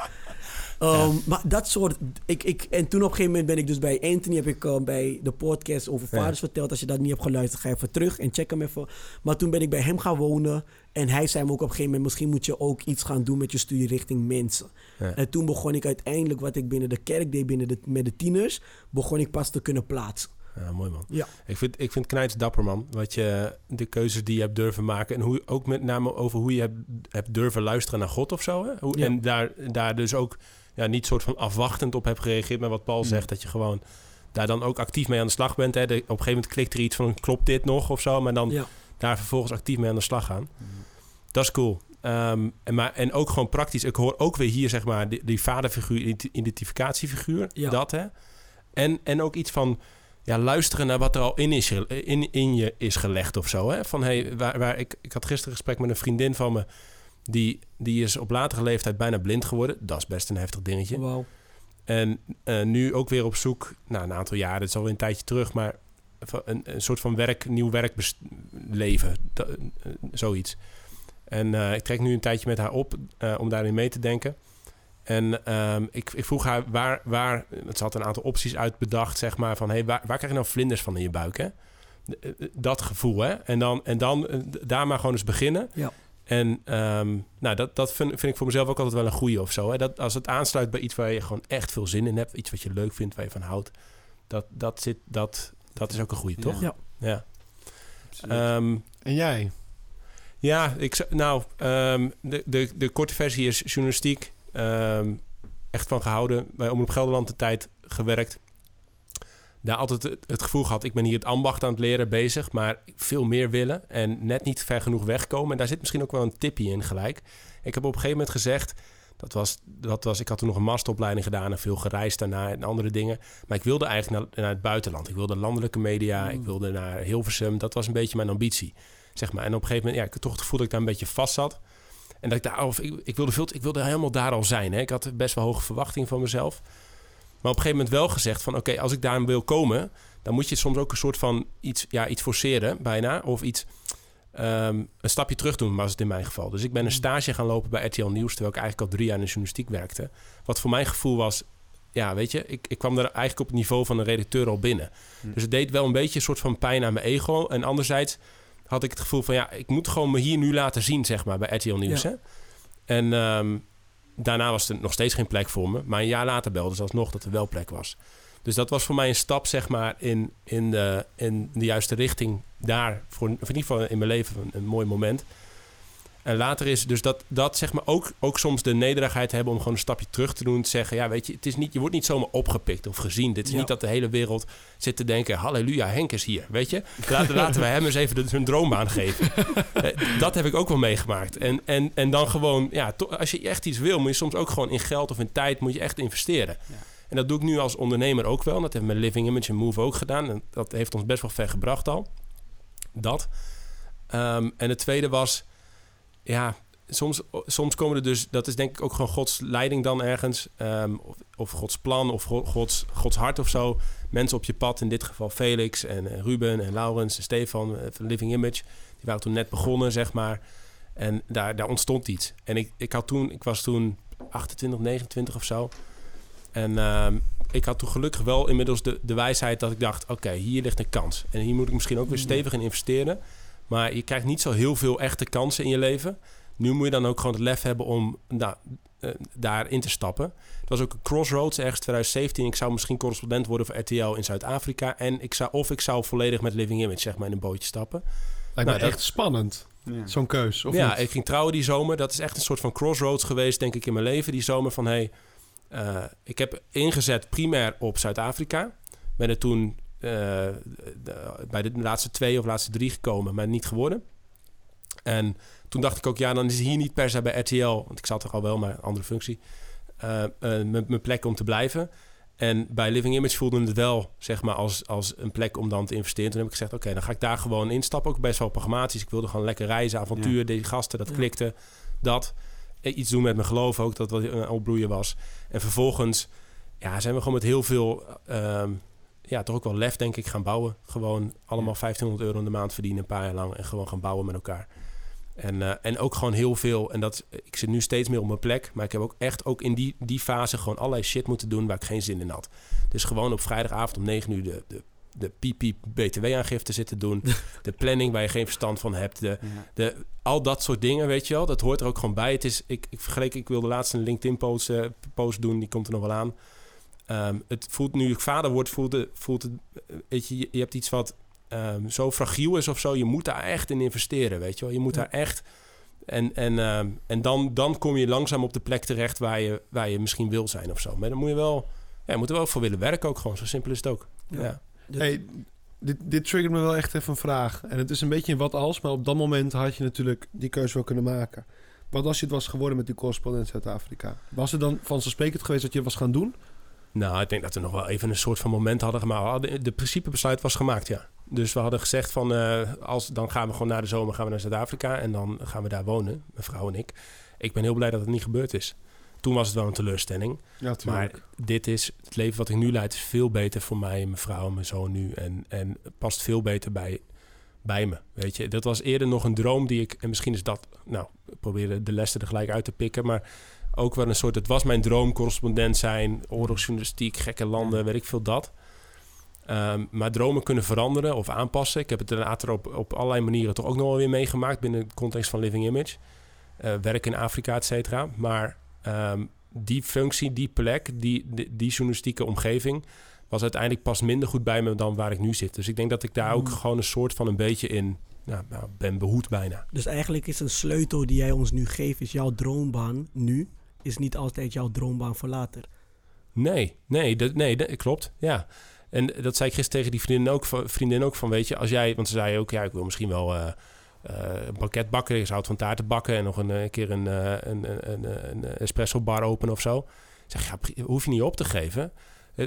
Um. Maar dat soort. Ik, ik, en toen op een gegeven moment ben ik dus bij Anthony. Heb ik bij de podcast over vaders verteld. Als je dat niet hebt geluisterd, ga even terug en check hem even. Maar toen ben ik bij hem gaan wonen. En hij zei me ook op een gegeven moment: misschien moet je ook iets gaan doen met je studie richting mensen. Ja. En toen begon ik uiteindelijk, wat ik binnen de kerk deed, binnen de, met de tieners, begon ik pas te kunnen plaatsen. Ja, mooi man. Ja. Ik vind, ik vind Knijts dapper man. Wat je, de keuzes die je hebt durven maken. En hoe, ook met name over hoe je hebt, hebt durven luisteren naar God of zo. Hè? Hoe, Ja. En daar, daar dus ook ja, niet soort van afwachtend op hebt gereageerd. Maar wat Paul zegt, dat je gewoon daar dan ook actief mee aan de slag bent. Hè? De- op een gegeven moment klikt er iets van, klopt dit nog of zo? Maar dan Ja. daar vervolgens actief mee aan de slag gaan. Dat is cool. Ehm, en, maar, en ook gewoon praktisch. Ik hoor ook weer hier, zeg maar, die, die vaderfiguur, identi- identificatiefiguur. Ja. Dat, hè. En, en ook iets van ja, luisteren naar wat er al in, is, in, in je is gelegd of zo. Hè? Van, hey, waar, waar, ik, ik had gisteren een gesprek met een vriendin van me. Die, die is op latere leeftijd bijna blind geworden. Dat is best een heftig dingetje. Wauw. En eh, nu ook weer op zoek, nou, een aantal jaren, het is alweer een tijdje terug, maar een, een soort van werk, nieuw werkleven, zoiets. En eh, ik trek nu een tijdje met haar op eh, om daarin mee te denken. En ehm, ik, ik vroeg haar waar, waar, het had een aantal opties uitbedacht, zeg maar, van hey, waar, waar krijg je nou vlinders van in je buik, hè? Eh, Dat gevoel, hè? En dan, en dan eh, daar maar gewoon eens beginnen. Ja. En ehm, nou, dat, dat vind, vind ik voor mezelf ook altijd wel een goede of zo. Hè? Dat, als het aansluit bij iets waar je gewoon echt veel zin in hebt, iets wat je leuk vindt, waar je van houdt, dat, dat, zit, dat, dat is ook een goede, toch? Ja. Ja. Ehm, En jij? Ja, ik, nou, ehm, de, de, de korte versie is journalistiek. Ehm, echt van gehouden. Bij Omroep Gelderland de tijd gewerkt. Daar altijd het, het gevoel gehad, ik ben hier het ambacht aan het leren bezig, maar veel meer willen en net niet ver genoeg wegkomen. En daar zit misschien ook wel een tipje in gelijk. Ik heb op een gegeven moment gezegd, dat was, dat was, ik had toen nog een masteropleiding gedaan en veel gereisd daarna en andere dingen. Maar ik wilde eigenlijk naar, naar het buitenland. Ik wilde landelijke media, ik wilde naar Hilversum. Dat was een beetje mijn ambitie, zeg maar. En op een gegeven moment, ja, ik had toch het gevoel dat ik daar een beetje vast zat. En dat ik daar, of ik, ik wilde veel, ik wilde helemaal daar al zijn. Hè. Ik had best wel hoge verwachtingen van mezelf. Maar op een gegeven moment wel gezegd van... oké, als ik daar wil komen... dan moet je soms ook een soort van iets, ja, iets forceren, bijna. Of iets, ehm, een stapje terug doen, was het in mijn geval. Dus ik ben een stage gaan lopen bij RTL Nieuws... terwijl ik eigenlijk al drie jaar in de journalistiek werkte. Wat voor mijn gevoel was... ja, weet je, ik, ik kwam daar eigenlijk op het niveau van een redacteur al binnen. Hm. Dus het deed wel een beetje een soort van pijn aan mijn ego. En anderzijds had ik het gevoel van... ja, ik moet gewoon me hier nu laten zien, zeg maar, bij RTL Nieuws. Ja. Hè? En ehm, daarna was er nog steeds geen plek voor me. Maar een jaar later belde ze alsnog dat er wel plek was. Dus dat was voor mij een stap, zeg maar, in, in, de, in de juiste richting daar. Voor, in ieder geval in mijn leven een, een mooi moment. En later is dus dat, dat zeg maar ook, ook soms de nederigheid hebben om gewoon een stapje terug te doen. Te zeggen, ja, weet je, het is niet, je wordt niet zomaar opgepikt of gezien. Dit is Ja. niet dat de hele wereld zit te denken, halleluja, Henk is hier, weet je. Laten, laten we hem eens even de, zijn droombaan geven. *laughs* Eh, dat heb ik ook wel meegemaakt. En, en, en dan gewoon, ja, to- als je echt iets wil, moet je soms ook gewoon in geld of in tijd moet je echt investeren. Ja. En dat doe ik nu als ondernemer ook wel. Dat hebben we met Living Image en Move ook gedaan. En dat heeft ons best wel ver gebracht al. Dat. Ehm, en het tweede was, ja, soms, soms komen er dus, dat is denk ik ook gewoon Gods leiding dan ergens, ehm, of, of Gods plan of Go- Gods, Gods hart of zo. Mensen op je pad, in dit geval Felix en eh, Ruben en Laurens en Stefan eh, van Living Image. Die waren toen net begonnen, zeg maar. En daar, daar ontstond iets. En ik, ik, had toen, ik was toen 28, 29 of zo. En ehm, ik had toen gelukkig wel inmiddels de, de wijsheid dat ik dacht... oké, hier ligt een kans. En hier moet ik misschien ook weer stevig in investeren. Maar je krijgt niet zo heel veel echte kansen in je leven. Nu moet je dan ook gewoon het lef hebben om nou, eh, daarin te stappen. Het was ook een crossroads ergens 2017. Ik zou misschien correspondent worden voor RTL in Zuid-Afrika. En ik zou, of ik zou volledig met Living Image zeg maar, in een bootje stappen. Lijkt me Nou, dat- echt spannend, Ja. zo'n keus. Of ja, niet? ik ging trouwen die zomer. Dat is echt een soort van crossroads geweest, denk ik, in mijn leven. Die zomer van, hey, eh, ik heb ingezet primair op Zuid-Afrika. Ben er toen de- bij de laatste twee of laatste drie gekomen, maar niet geworden. En toen dacht ik ook, ja, dan is hier niet per se bij RTL, want ik zat er al wel, maar een andere functie, eh, eh, mijn plek om te blijven. En bij Living Image voelde het wel, zeg maar, als, als een plek om dan te investeren. Toen heb ik gezegd, oké, dan ga ik daar gewoon instappen. Ook best wel pragmatisch. Ik wilde gewoon lekker reizen, avontuur, Ja. die gasten, dat Ja. klikte. Dat. Eh, Iets doen met mijn geloof ook, dat wat een opbloeien was. En vervolgens ja, zijn we gewoon met heel veel, ehm, ja, toch ook wel lef, denk ik, gaan bouwen. Gewoon allemaal 1500 euro in de maand verdienen, een paar jaar lang. En gewoon gaan bouwen met elkaar. En, eh, en ook gewoon heel veel. En dat, ik zit nu steeds meer op mijn plek. Maar ik heb ook echt ook in die, die fase gewoon allerlei shit moeten doen waar ik geen zin in had. Dus gewoon op vrijdagavond om 9 uur de, de, de piep BTW-aangifte zitten doen. *laughs* de planning waar je geen verstand van hebt. De, Ja. de, al dat soort dingen, weet je wel. Dat hoort er ook gewoon bij. Het is, ik, ik vergeleek, ik wilde laatst een LinkedIn-post eh, post doen. Die komt er nog wel aan. Ehm, het voelt, nu ik vader word, voelt het, voelt het eh, weet je, je, hebt iets wat ehm, zo fragiel is of zo. Je moet daar echt in investeren, weet je wel. Je moet Ja. daar echt... En, en, ehm, en dan, dan kom je langzaam op de plek terecht waar je, waar je misschien wil zijn of zo. Maar dan moet je wel... Ja, je moet er wel voor willen werken ook gewoon. Zo simpel is het ook. Ja. Hey, dit, dit triggert me wel echt even een vraag. En het is een beetje een wat als, maar op dat moment had je natuurlijk die keuze wel kunnen maken. Wat als je het was geworden met die correspondent Zuid-Afrika? Was het dan vanzelfsprekend geweest dat je het was gaan doen? Nou, ik denk dat we nog wel even een soort van moment hadden gemaakt. Hadden- De principebesluit was gemaakt, ja. Dus we hadden gezegd van, eh, als, dan gaan we gewoon na de zomer gaan we naar Zuid-Afrika en dan gaan we daar wonen, mijn vrouw en ik. Ik ben heel blij dat het niet gebeurd is. Toen was het wel een teleurstelling. Ja, Maar dit is, het leven wat ik nu leid is veel beter voor mij en mijn vrouw en mijn zoon nu. En, en past veel beter bij, bij me, weet je. Dat was eerder nog een droom die ik, en misschien is dat, nou, ik probeer de lessen er gelijk uit te pikken, maar ook wel een soort, het was mijn droom, correspondent zijn, oorlogsjournalistiek, gekke landen, weet ik veel dat. Ehm, maar dromen kunnen veranderen of aanpassen. Ik heb het later op, op allerlei manieren toch ook nog wel weer meegemaakt binnen de context van Living Image. Uh, werk in Afrika, et cetera. Maar ehm, die functie, die plek, die, die, die, journalistieke omgeving was uiteindelijk pas minder goed bij me dan waar ik nu zit. Dus ik denk dat ik daar ook Hmm. gewoon een soort van een beetje in nou, nou, ben behoed bijna. Dus eigenlijk is een sleutel die jij ons nu geeft, is jouw droombaan nu, is niet altijd jouw droombaan voor later. Nee, nee, dat, nee, dat klopt. Ja. En dat zei ik gisteren tegen die vriendin ook, van- vriendin ook van, weet je, als jij, want ze zei ook, ja, ik wil misschien wel eh, een pakket bakken, ik zou het van taarten bakken en nog een eh, keer een, een, een, een, espresso bar openen of zo. Ik zeg, ja, hoef je niet op te geven.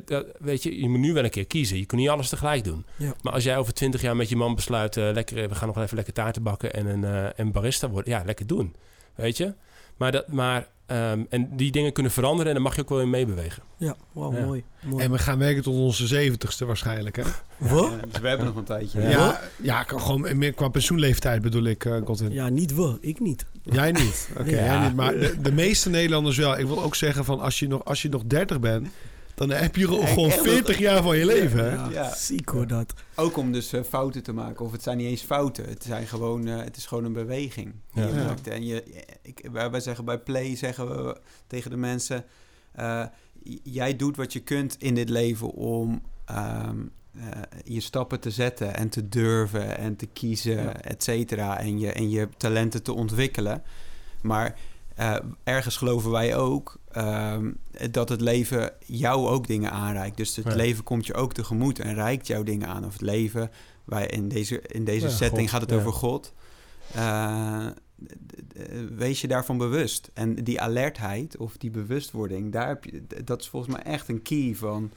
Dat- weet je, je moet nu wel een keer kiezen. Je kunt niet alles tegelijk doen. Ja. Maar als jij over twintig jaar met je man besluit, lekker, we gaan nog even lekker taarten bakken en een, een barista worden, ja, lekker doen. Weet je? Maar, dat, maar ehm, en die dingen kunnen veranderen en daar mag je ook wel in meebewegen. Ja, Ja. mooi. mooi. En we gaan werken tot onze zeventigste waarschijnlijk, hè? *laughs* we? Ja, dus we hebben nog een tijdje. Ja, Ja. ja, gewoon meer qua pensioenleeftijd bedoel ik, eh Godwin. Ja, niet we, ik niet. Jij niet. Oké, Ja. jij niet. Maar de, de meeste Nederlanders wel. Ik wil ook zeggen van als je nog, als je nog 30 bent, dan heb je gewoon- gewoon echt 40 jaar van je leven. Hè? Ja, ziek hoor dat. Ook om dus eh, fouten te maken. Of het zijn niet eens fouten. Het, zijn gewoon, eh, het is gewoon een beweging die Ja. je maakt. En je, ik, wij, wij zeggen bij Play zeggen we tegen de mensen... eh, jij doet wat je kunt in dit leven om ehm, eh, je stappen te zetten... en te durven en te kiezen, Ja. et cetera. En je, en je talenten te ontwikkelen. Maar eh, ergens geloven wij ook ehm, dat het leven jou ook dingen aanreikt. Dus het Ja. leven komt je ook tegemoet en reikt jou dingen aan. Of het leven, wij in deze, in deze Ja, setting God, gaat het ja. over God. Eh, wees je daarvan bewust. En die alertheid of die bewustwording, daar heb je, dat is volgens mij echt een key van.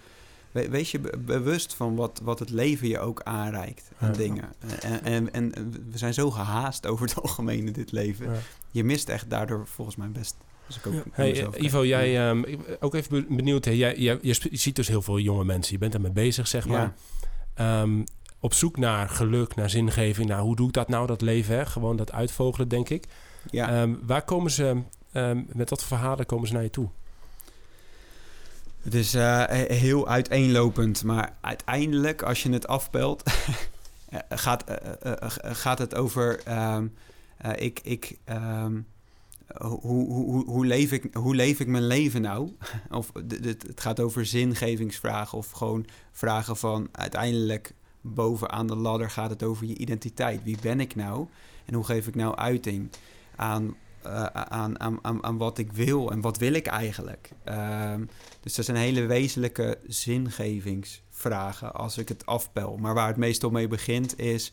We- Wees je be- bewust van wat, wat het leven je ook aanreikt aan Ja. dingen. En, en, en we zijn zo gehaast over het *laughs* algemeen in dit leven. Ja. Je mist echt daardoor volgens mij best. Als ik ook Hey, eh. Ivo, jij ehm, ik- ook even be- benieuwd. Hè? Jij, jij, je ziet dus heel veel jonge mensen. Je bent ermee bezig, zeg maar. Ehm, op zoek naar geluk, naar zingeving. Naar hoe doe ik dat nou, dat leven? Hè? Gewoon dat uitvogelen, denk ik. ja. Ehm, waar komen ze, ehm, met wat voor verhalen komen ze naar je toe? Het is eh, heel uiteenlopend, maar uiteindelijk, als je het afpelt, *laughs* eh, gaat, eh, gaat het over: ehm, eh, ik, ik, ehm, hoe, hoe, hoe, leef ik, hoe leef ik mijn leven nou? *laughs* Of het gaat over zingevingsvragen of gewoon vragen van uiteindelijk bovenaan de ladder gaat het over je identiteit. Wie ben ik nou? En hoe geef ik nou uiting aan, eh, aan, aan, aan, aan wat ik wil en wat wil ik eigenlijk? Ehm, dus dat zijn hele wezenlijke zingevingsvragen als ik het afpel. Maar waar het meestal mee begint is...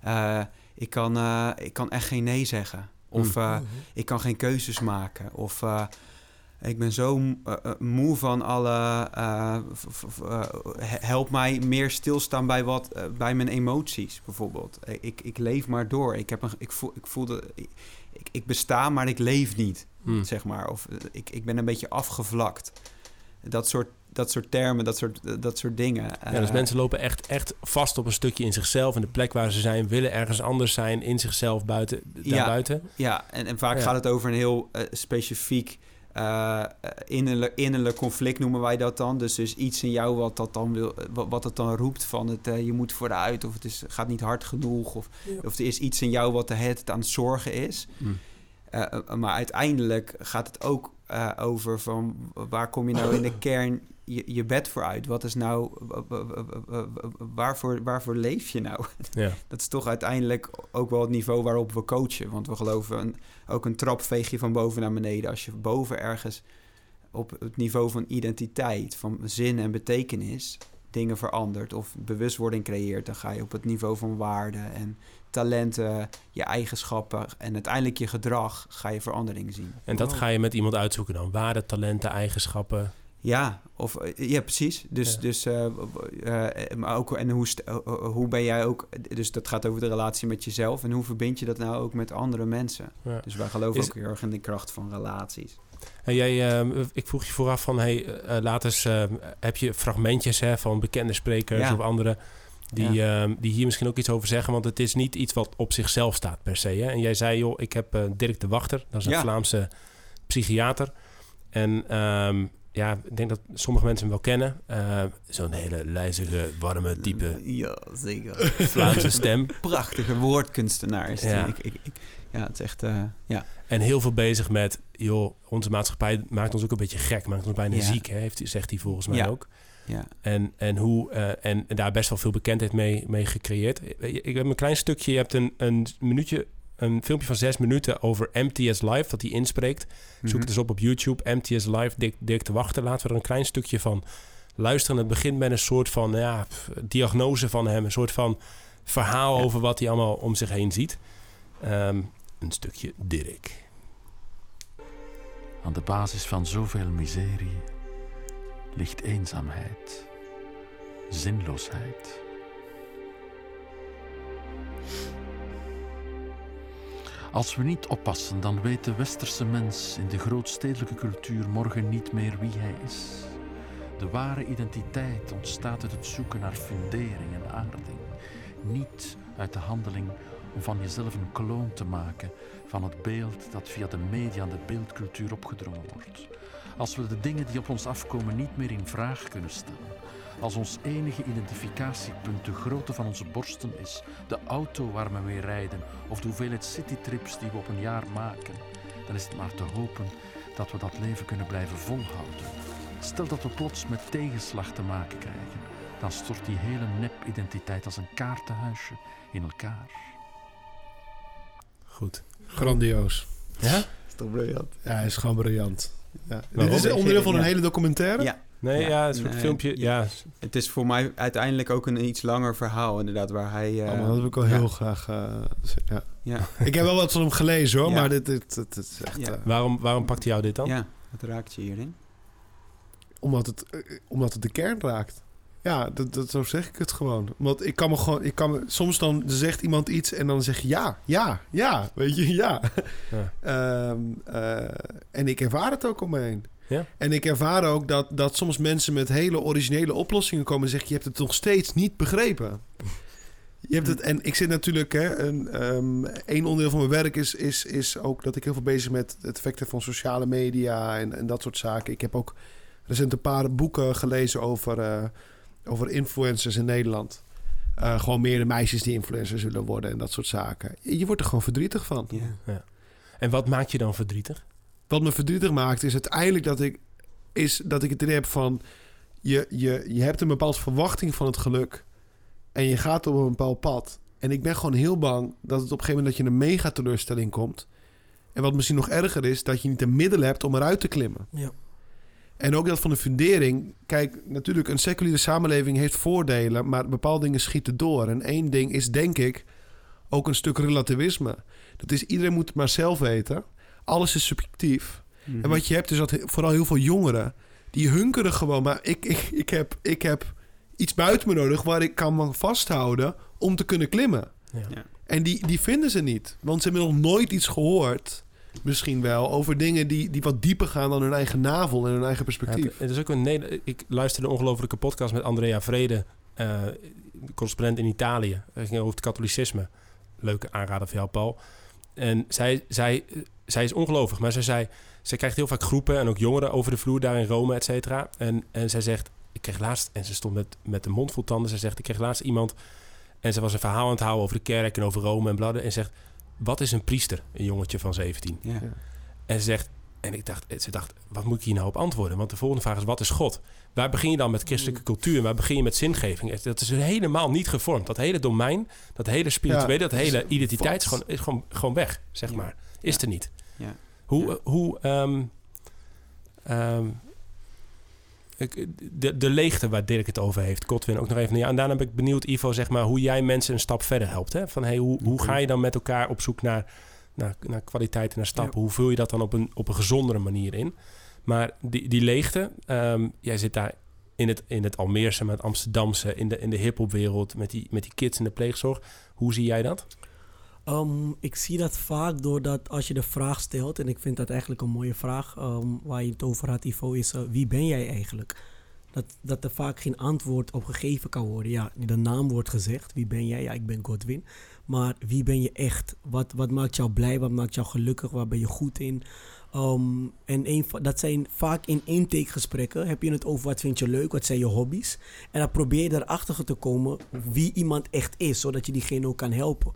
eh, ik, kan, eh, ik kan echt geen nee zeggen. Of eh, ik kan geen keuzes maken. Of ik ben zo eh, eh, moe van alle... eh, help mij meer stilstaan bij, wat, bij mijn emoties, bijvoorbeeld. Ik, ik leef maar door. Ik, heb een, ik, voel, ik voelde... Ik, ik, besta, maar ik leef niet Hm. zeg maar. Of ik, ik ben een beetje afgevlakt. Dat soort, dat soort termen, dat soort, dat soort dingen. Ja, dus mensen lopen echt, echt vast op een stukje in zichzelf. En de plek waar ze zijn, willen ergens anders zijn. In zichzelf, buiten, Ja. daarbuiten. Ja, en, en vaak Ja. gaat het over een heel specifiek eh, eh, innerlijk, innerlijk conflict, noemen wij dat dan. Dus is iets in jou wat dat dan, wil, eh, wat, wat het dan roept van het, eh, je moet vooruit of het is, gaat niet hard genoeg. Of, Ja. of er is iets in jou wat de het aan het zorgen is. Hm. Maar uiteindelijk gaat het ook eh, over van waar kom je nou in de kern je, je bed voor uit? Wat is nou, waarvoor, waarvoor leef je nou? *laughs* Ja. Dat is toch uiteindelijk ook wel het niveau waarop we coachen. Want we geloven een, ook een trap veeg je van boven naar beneden. Als je boven ergens op het niveau van identiteit, van zin en betekenis dingen verandert of bewustwording creëert, dan ga je op het niveau van waarden en talenten, je eigenschappen en uiteindelijk je gedrag ga je verandering zien. En dat Wow. ga je met iemand uitzoeken dan. Waarde, talenten, eigenschappen. Ja, of, eh, ja precies. Dus, Ja. dus eh, eh, maar ook, en hoe, hoe ben jij ook, dus dat gaat over de relatie met jezelf en hoe verbind je dat nou ook met andere mensen? Ja. Dus wij geloven Is- ook heel erg in de kracht van relaties. En jij, ehm, ik vroeg je vooraf van, hey, laat eens, ehm, heb je fragmentjes hè, van bekende sprekers Ja. of anderen die, ehm, die hier misschien ook iets over zeggen? Want het is niet iets wat op zichzelf staat per se. Hè? En jij zei, joh, ik heb Dirk de Wachter, dat is een Ja. Vlaamse psychiater. En ja, ik denk dat sommige mensen hem wel kennen. Eh, Zo'n hele lijzige, warme, diepe Ja, zeker. Vlaamse stem. Prachtige woordkunstenaar is. Ja. Ik, ik, ik- ja, het is echt... eh, ja. En heel veel bezig met, joh, onze maatschappij maakt ons ook een beetje gek, maakt ons bijna Ja. ziek, hè, heeft, zegt hij volgens mij Ja. ook. ja. En, en, hoe, eh, en, en daar best wel veel bekendheid mee, mee gecreëerd. Ik heb een klein stukje, je hebt een, een minuutje, een filmpje van zes minuten over MTS Live, dat hij inspreekt. Zoek Mhm. het eens op op YouTube, MTS Live, Dick, Dick te wachten. Laten we er een klein stukje van luisteren. Het begint met een soort van ja, pff, diagnose van hem, een soort van verhaal Ja. over wat hij allemaal om zich heen ziet. Ehm, een stukje Dirk. Aan de basis van zoveel miserie ligt eenzaamheid, zinloosheid. Als we niet oppassen, dan weet de westerse mens in de grootstedelijke cultuur morgen niet meer wie hij is. De ware identiteit ontstaat uit het zoeken naar fundering en aarding, niet uit de handeling om van jezelf een kloon te maken van het beeld dat via de media en de beeldcultuur opgedrongen wordt. Als we de dingen die op ons afkomen niet meer in vraag kunnen stellen. Als ons enige identificatiepunt de grootte van onze borsten is, de auto waar we mee rijden of de hoeveelheid citytrips die we op een jaar maken, dan is het maar te hopen dat we dat leven kunnen blijven volhouden. Stel dat we plots met tegenslag te maken krijgen, dan stort die hele nep-identiteit als een kaartenhuisje in elkaar. Goed. Grandioos. Ja? is toch briljant? Ja, is gewoon briljant. Ja. Dit is onderdeel van een Ja. hele documentaire? Ja, Nee, ja, Ja, een soort nee, filmpje. Ja, het is voor mij uiteindelijk ook een iets langer verhaal inderdaad, waar hij... Oh, maar dat wil ik wel ja, heel graag... eh, z- ja. Ja, *laughs* Ik heb wel wat van hem gelezen hoor, Ja. maar dit, dit, dit, dit is echt... Ja. eh, waarom, waarom pakt hij jou dit dan? ja, wat raakt je hierin? omdat, het, omdat het de kern raakt. Ja, dat, dat, zo zeg ik het gewoon. Want ik kan me gewoon... Ik kan me, soms dan zegt iemand iets en dan zeg je ja, ja, ja. Weet je, ja. Ja. *laughs* Ehm, eh, en ik ervaar het ook om me heen. Ja? En ik ervaar ook dat, dat soms mensen met hele originele oplossingen komen en zeggen... je hebt het nog steeds niet begrepen. Je hebt het, en ik zit natuurlijk... Hè, een, ehm, een onderdeel van mijn werk is, is, is ook dat ik heel veel bezig met het effecten van sociale media en, en dat soort zaken. Ik heb ook recent een paar boeken gelezen over, eh, over influencers in Nederland. Eh, gewoon meer de meisjes die influencers zullen worden en dat soort zaken. Je, wordt er gewoon verdrietig van. Ja. En wat maakt je dan verdrietig? Wat me verdrietig maakt is uiteindelijk dat ik, is dat ik het idee heb van... Je, je, je hebt een bepaalde verwachting van het geluk. En je gaat op een bepaald pad. En ik ben gewoon heel bang dat het op een gegeven moment... dat je een mega teleurstelling komt. En wat misschien nog erger is... dat je niet de middelen hebt om eruit te klimmen. Ja. En ook dat van de fundering. Kijk, natuurlijk, een seculiere samenleving heeft voordelen, maar bepaalde dingen schieten door. En één ding is, denk ik, ook een stuk relativisme. Dat is, iedereen moet het maar zelf weten. Alles is subjectief. Mhm. En wat je hebt, is dat vooral heel veel jongeren, die hunkeren gewoon. Maar ik, ik, ik, heb, ik heb iets buiten me nodig waar ik kan me vasthouden om te kunnen klimmen. Ja. Ja. En die, die vinden ze niet. Want ze hebben nog nooit iets gehoord, misschien wel, over dingen die, die wat dieper gaan dan hun eigen navel en hun eigen Ja, perspectief. het, het is ook een Neder- ik luisterde een ongelofelijke podcast met Andrea Vrede, eh, correspondent in Italië. Het ging over het katholicisme. Leuke aanrader voor jou, Paul. En zij, zij, zij is ongelovig, maar zij zei... Zij krijgt heel vaak groepen en ook jongeren over de vloer daar in Rome, et cetera. En, en zij zegt, ik kreeg laatst... En ze stond met, met de mond vol tanden. Zij zegt, ik kreeg laatst iemand... En ze was een verhaal aan het houden over de kerk en over Rome en bladden. En zegt, wat is een priester? Een jongetje van 17. Ja. En ze zegt, en ik dacht, ze dacht, wat moet ik hier nou op antwoorden? Want de volgende vraag is, wat is God? Waar begin je dan met christelijke cultuur? En waar begin je met zingeving? Dat is helemaal niet gevormd. Dat hele domein, dat hele spirituele, Ja, dat hele identiteit is gewoon, is gewoon, gewoon weg, zeg Ja. maar. Is Ja. er niet. Ja. Hoe, Ja. hoe ehm, ehm, de, de leegte waar Dirk het over heeft, Kotwin ook nog even. Ja, en daarna ben ik benieuwd, Ivo, zeg maar, hoe jij mensen een stap verder helpt. Hè? Van, hey, hoe, hoe ga je dan met elkaar op zoek naar, naar, naar kwaliteit en naar stappen? Hoe vul je dat dan op een, op een gezondere manier in? Maar die, die leegte, ehm, jij zit daar in het, in het Almeerse, met het Amsterdamse, in de, in de hiphopwereld, met die, met die kids in de pleegzorg. Hoe zie jij dat? Ehm, ik zie dat vaak doordat als je de vraag stelt, en ik vind dat eigenlijk een mooie vraag, ehm, waar je het over had, Ivo, is eh, wie ben jij eigenlijk? dat, dat er vaak geen antwoord op gegeven kan worden. Ja, de naam wordt gezegd. Wie ben jij? Ja, ik ben Godwin. Maar wie ben je echt? Wat, wat maakt jou blij? Wat maakt jou gelukkig? Waar ben je goed in? Um, en een, dat zijn vaak in intakegesprekken. Heb je het over wat vind je leuk? Wat zijn je hobby's? En dan probeer je erachter te komen wie iemand echt is. Zodat je diegene ook kan helpen.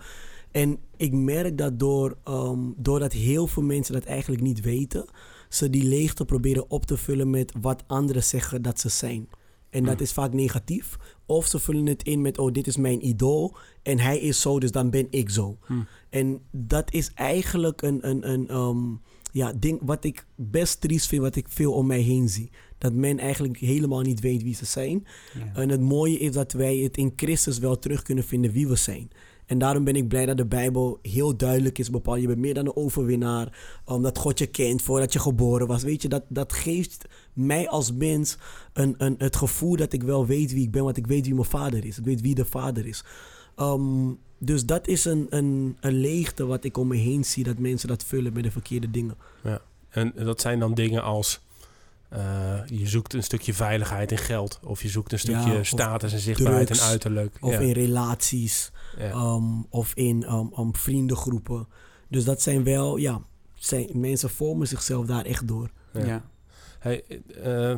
En ik merk dat door, um, doordat heel veel mensen dat eigenlijk niet weten, ze die leegte proberen op te vullen met wat anderen zeggen dat ze zijn. En dat is vaak negatief. Of ze vullen het in met, oh, dit is mijn idool en hij is zo, dus dan ben ik zo. En dat is eigenlijk een, een, een um, ja, ding wat ik best triest vind, wat ik veel om mij heen zie. Dat men eigenlijk helemaal niet weet wie ze zijn. Ja. En het mooie is dat wij het in Christus wel terug kunnen vinden wie we zijn. En daarom ben ik blij dat de Bijbel heel duidelijk is bepaald. Je bent meer dan een overwinnaar. Omdat God je kent voordat je geboren was. Weet je, dat, dat geeft mij als mens een, een, het gevoel dat ik wel weet wie ik ben. Want ik weet wie mijn vader is. Ik weet wie de vader is. Um, dus dat is een, een, een leegte wat ik om me heen zie. Dat mensen dat vullen met de verkeerde dingen. Ja. En dat zijn dan dingen als... Uh, je zoekt een stukje veiligheid in geld. Of je zoekt een stukje Ja, status en zichtbaarheid en uiterlijk. Of ja. in relaties. Ja. um, of in um, um, vriendengroepen. Dus dat zijn wel, ja, zijn, mensen vormen zichzelf daar echt door. Ja. Ja. Hey, eh,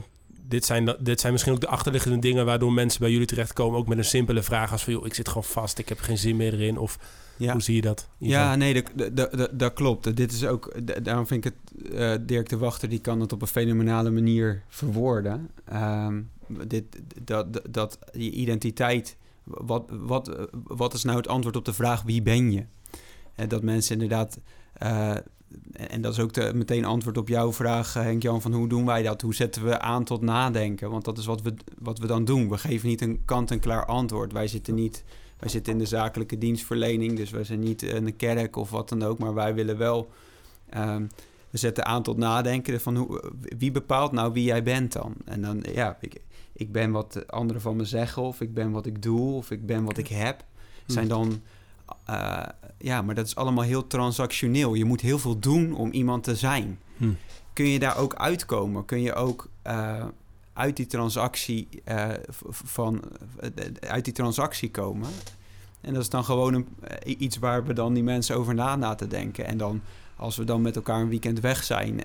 dit, zijn, dit zijn misschien ook de achterliggende dingen waardoor mensen bij jullie terechtkomen. Ook met een simpele vraag als van, joh, ik zit gewoon vast, ik heb geen zin meer erin. Of Ja. hoe zie je dat? Ja, nee, dat, dat, dat, dat klopt. Dit is ook, da- daarom vind ik het, eh, Dirk de Wachter, die kan het op een fenomenale manier verwoorden. Ehm, dit, dat, dat, dat je identiteit, wat, wat, wat is nou het antwoord op de vraag wie ben je? En dat mensen inderdaad, eh, en dat is ook de, meteen antwoord op jouw vraag, eh, Henk-Jan, van hoe doen wij dat? Hoe zetten we aan tot nadenken? Want dat is wat we, wat we dan doen. We geven niet een kant-en-klaar antwoord. Wij zitten niet wij zitten in de zakelijke dienstverlening, dus wij zijn niet een kerk of wat dan ook, maar wij willen wel. ehm, we zetten aan tot nadenken van hoe, wie bepaalt nou wie jij bent dan? En dan, ja, ik, ik ben wat anderen van me zeggen, of ik ben wat ik doe, of ik ben wat ik heb. Zijn dan, eh, ja, maar dat is allemaal heel transactioneel. Je moet heel veel doen om iemand te zijn. Hm. Kun je daar ook uitkomen? Kun je ook eh, uit die transactie eh, van uit die transactie komen? En dat is dan gewoon een, iets waar we dan die mensen over na laten denken. En dan als we dan met elkaar een weekend weg zijn,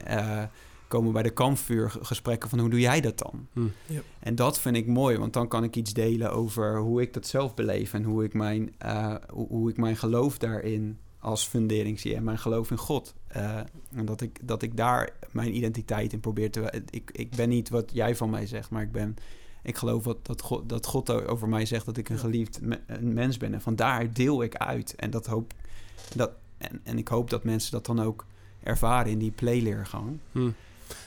komen bij de kampvuurgesprekken van hoe doe jij dat dan? Hm. Ja. En dat vind ik mooi, want dan kan ik iets delen over hoe ik dat zelf beleef en hoe ik mijn, eh, hoe, hoe ik mijn geloof daarin als fundering zie en mijn geloof in God. Eh, en dat ik, dat ik daar mijn identiteit in probeer te... Ik, ik ben niet wat jij van mij zegt, maar ik ben... Ik geloof wat, dat, God, dat God over mij zegt dat ik een geliefd me- een mens ben. En vandaar deel ik uit. En, dat hoop, dat, en, en ik hoop dat mensen dat dan ook ervaren in die playleergang. Hm.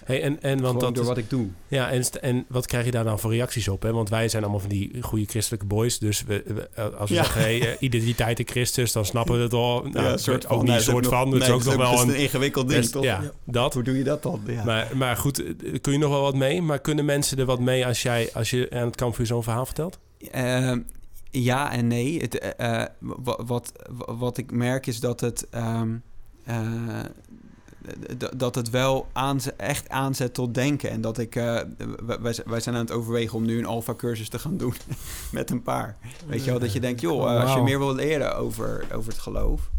Hey, en, en want dat door is- wat ik doe. Ja, en, en wat krijg je daar dan voor reacties op? Hè? Want wij zijn allemaal van die goede christelijke boys. Dus we, we- eh, als we Ja. zeggen hey, eh, identiteit in Christus, dan snappen we het al. Nou, Ja, soort ook niet een soort van. nog- Het is ook nog wel een... een ingewikkeld ding, best- toch? Ja, Ja. dat. Hoe doe je dat dan? Ja. Maar, maar goed, eh, kun je nog wel wat mee? Maar kunnen mensen er wat mee als, jij, als je aan het kampvuur zo'n verhaal vertelt? Ehm, ja en nee. Het, eh, eh, wa- wat, wat ik merk is dat het, ehm, eh, dat het wel aanze- echt aanzet tot denken. En dat ik, eh, wij- wij, zijn- aan het overwegen om nu een alfa-cursus te gaan doen *laughs* met een paar. Weet je wel, dat je denkt, joh, eh, als je meer wil leren over, over het geloof...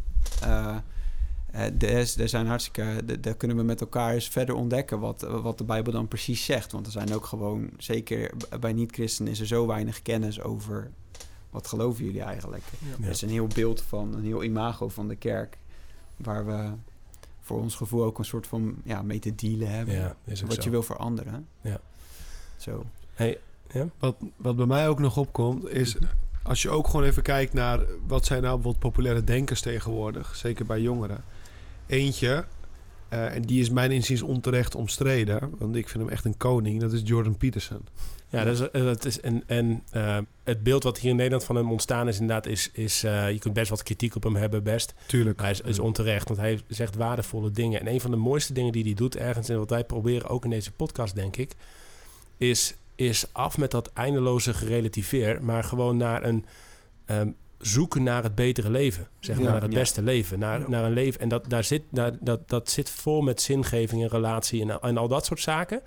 er er zijn hartstikke, daar kunnen we met elkaar eens verder ontdekken wat, wat de Bijbel dan precies zegt. Want er zijn ook gewoon, zeker bij niet-christenen, is er zo weinig kennis over wat geloven jullie eigenlijk. Ja. Er is een heel beeld van, een heel imago van de kerk, waar we voor ons gevoel ook een soort van ja, mee te dealen hebben. Ja, is wat zo. je wil veranderen. Ja. Zo. Hey, Wat, wat bij mij ook nog opkomt, is als je ook gewoon even kijkt naar wat zijn nou bijvoorbeeld populaire denkers tegenwoordig, zeker bij jongeren. Eentje, eh, en die is mijn inziens onterecht omstreden, want ik vind hem echt een koning, dat is Jordan Peterson. Ja, dat is, eh, dat is en, en eh, het beeld wat hier in Nederland van hem ontstaan is inderdaad, is, is eh, je kunt best wat kritiek op hem hebben, best. Tuurlijk. Hij is, is onterecht, want hij zegt waardevolle dingen. En een van de mooiste dingen die hij doet ergens, en wat wij proberen ook in deze podcast, denk ik, is, is af met dat eindeloze gerelativeer, maar gewoon naar een ehm, zoeken naar het betere leven. Zeg maar, Ja, naar het ja. beste leven. Naar, Ja. naar een leven. En dat, daar zit, daar, dat, dat zit vol met zingeving en relatie en, en al dat soort zaken.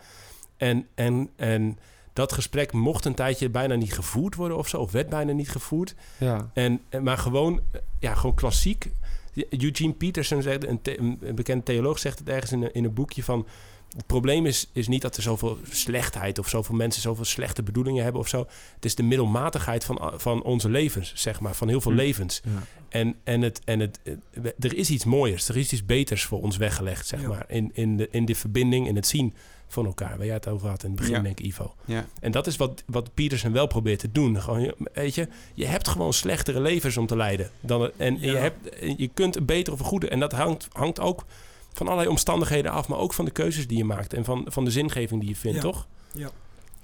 En, en, en dat gesprek mocht een tijdje bijna niet gevoerd worden of zo. Of werd bijna niet gevoerd. Ja. En, en- maar gewoon, eh, ja, gewoon klassiek. Eugene Peterson, zegt, een, the- een bekend theoloog, zegt het ergens in een, in een boekje van... Het probleem is, is niet dat er zoveel slechtheid of zoveel mensen zoveel slechte bedoelingen hebben of zo. Het is de middelmatigheid van, van onze levens, zeg maar, van heel veel Hm. levens. Ja. En, en, het, en het, eh, er is iets mooiers, er is iets beters voor ons weggelegd, zeg Ja. maar. In, in, de, in de verbinding, in het zien van elkaar. Waar jij het over had in het begin, Ja. denk ik, Ivo. Ja. En dat is wat, wat Peterson wel probeert te doen. Gewoon, je- weet je, je hebt gewoon slechtere levens om te leiden. Dan, en je, hebt, je kunt een beter of een goede. En dat hangt, hangt ook van allerlei omstandigheden af. Maar ook van de keuzes die je maakt. En van, van de zingeving die je vindt, Ja. toch?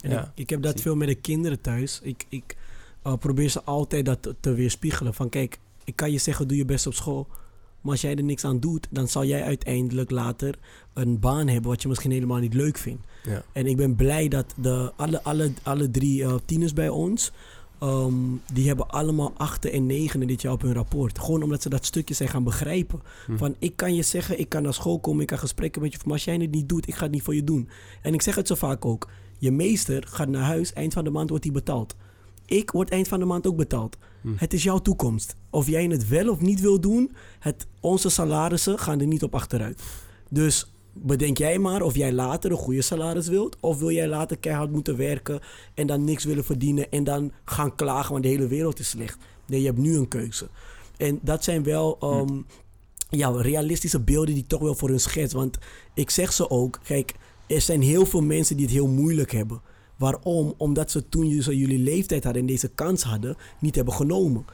En Ja. ik, ik heb dat veel met de kinderen thuis. Ik, ik eh, probeer ze altijd dat te, te weerspiegelen. Van kijk, ik kan je zeggen, doe je best op school. Maar als jij er niks aan doet, dan zal jij uiteindelijk later een baan hebben wat je misschien helemaal niet leuk vindt. Ja. En ik ben blij dat de, alle, alle, alle drie eh, tieners bij ons, ehm, die hebben allemaal achten en negen dit jaar op hun rapport. Gewoon omdat ze dat stukje zijn gaan begrijpen. Hm. Van ik kan je zeggen, ik kan naar school komen, ik kan gesprekken met je, maar als jij het niet doet, ik ga het niet voor je doen. En ik zeg het zo vaak ook. Je meester gaat naar huis, eind van de maand wordt hij betaald. Ik word eind van de maand ook betaald. Hm. Het is jouw toekomst. Of jij het wel of niet wil doen, het, onze salarissen gaan er niet op achteruit. Dus bedenk jij maar of jij later een goede salaris wilt. Of wil jij later keihard moeten werken en dan niks willen verdienen en dan gaan klagen, want de hele wereld is slecht. Nee, je hebt nu een keuze. En dat zijn wel ehm, ja, realistische beelden die ik toch wel voor hun schets. Want ik zeg ze ook, kijk, er zijn heel veel mensen die het heel moeilijk hebben. Waarom? Omdat ze toen ze jullie leeftijd hadden en deze kans hadden, niet hebben genomen.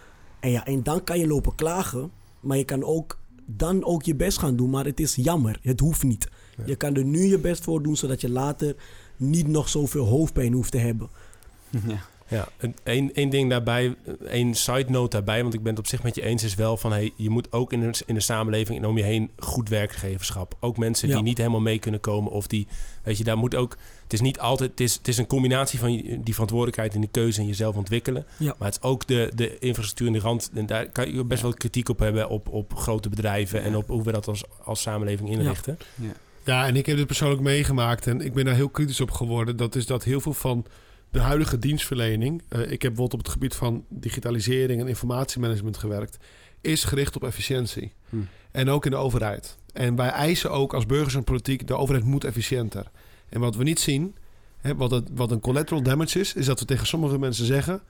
En ja, en dan kan je lopen klagen, maar je kan ook dan ook je best gaan doen. Maar het is jammer, het hoeft niet. Je kan er nu je best voor doen, zodat je later niet nog zoveel hoofdpijn hoeft te hebben. *laughs* Ja. Ja, een- één, één ding daarbij, één side note daarbij, want ik ben het op zich met je eens, is wel van hey, je moet ook in de, in de samenleving en om je heen goed werkgeverschap. Ook mensen Ja. die niet helemaal mee kunnen komen of die, weet je, daar moet ook, het is niet altijd, het is, het is een combinatie van die verantwoordelijkheid en die keuze en jezelf ontwikkelen. Ja. Maar het is ook de, de infrastructuur en de rand, en daar kan je best wel kritiek op hebben op, op grote bedrijven en Ja. op hoe we dat als, als samenleving inrichten. Ja, en ik heb dit persoonlijk meegemaakt en ik ben daar heel kritisch op geworden. Dat is dat heel veel van de huidige dienstverlening, eh, ik heb bijvoorbeeld op het gebied van digitalisering en informatiemanagement gewerkt, is gericht op efficiëntie. Hm. En ook in de overheid. En wij eisen ook als burgers en politiek, de overheid moet efficiënter. En wat we niet zien, hè, wat, het, wat een collateral damage is, is dat we tegen sommige mensen zeggen,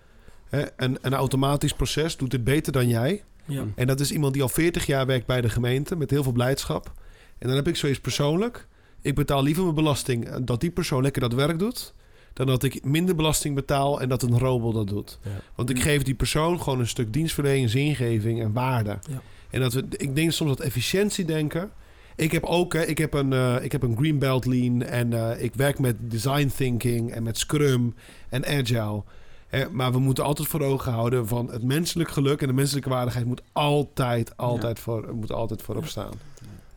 hè, een, een automatisch proces doet dit beter dan jij. Ja. En dat is iemand die al 40 jaar werkt bij de gemeente met heel veel blijdschap. En dan heb ik zoiets persoonlijk. Ik betaal liever mijn belasting eh, dat die persoon lekker dat werk doet. Dan dat ik minder belasting betaal en dat een robot dat doet. Ja. Want ik Mm. geef die persoon gewoon een stuk dienstverlening, zingeving en waarde. Ja. En dat we, ik denk soms dat efficiëntie denken. Ik heb ook, hè, ik heb een, eh, ik heb een green belt lean en eh, ik werk met design thinking en met Scrum en Agile. Hè, maar we moeten altijd voor ogen houden van het menselijk geluk en de menselijke waardigheid moet altijd, altijd, voor, moet altijd voorop staan.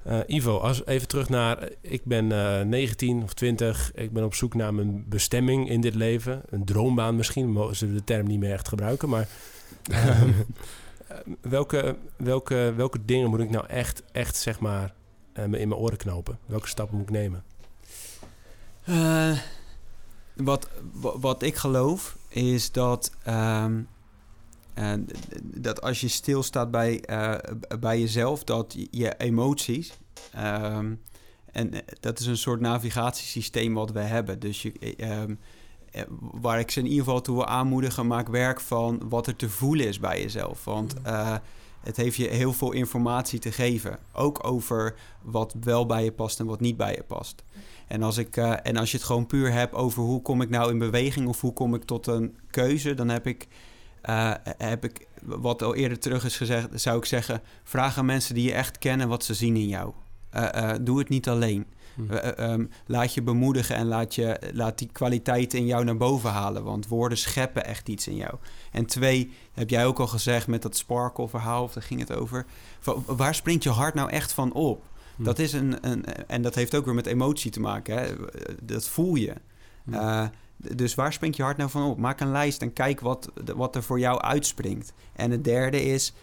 Eh, Ivo, als even terug naar. eh, Ik ben eh 19 of 20. Ik ben op zoek naar mijn bestemming in dit leven. Een droombaan misschien. Mogen ze de term niet meer echt gebruiken. Maar *laughs* ehm, eh, welke, welke, welke dingen moet ik nou echt, echt zeg maar, eh, in mijn oren knopen? Welke stappen moet ik nemen? Eh, wat, wa- wat ik geloof is dat, ehm, d- dat als je stilstaat bij, eh, bij jezelf, dat je- emoties. ehm, en eh, dat is een soort navigatiesysteem wat we hebben. Dus je, eh, ehm, eh, waar ik ze in ieder geval toe wil aanmoedigen, maak werk van wat er te voelen is bij jezelf. Want eh, het heeft je heel veel informatie te geven. Ook over wat wel bij je past en wat niet bij je past. En als, ik, en als je het gewoon puur hebt over hoe kom ik nou in beweging of hoe kom ik tot een keuze, dan heb ik, eh, heb ik wat al eerder terug is gezegd, zou ik zeggen, vraag aan mensen die je echt kennen wat ze zien in jou. Eh, eh, doe het niet alleen. Hm. Eh, eh, ehm, laat je bemoedigen en laat, je, laat die kwaliteiten in jou naar boven halen. Want woorden scheppen echt iets in jou. En twee, heb jij ook al gezegd met dat sparkle-verhaal, of daar ging het over. Waar springt je hart nou echt van op? Hm. Dat is een, een. En dat heeft ook weer met emotie te maken. Hè? Dat voel je. Hm. Dus waar springt je hart nou van op? Maak een lijst en kijk wat, wat er voor jou uitspringt. En het derde is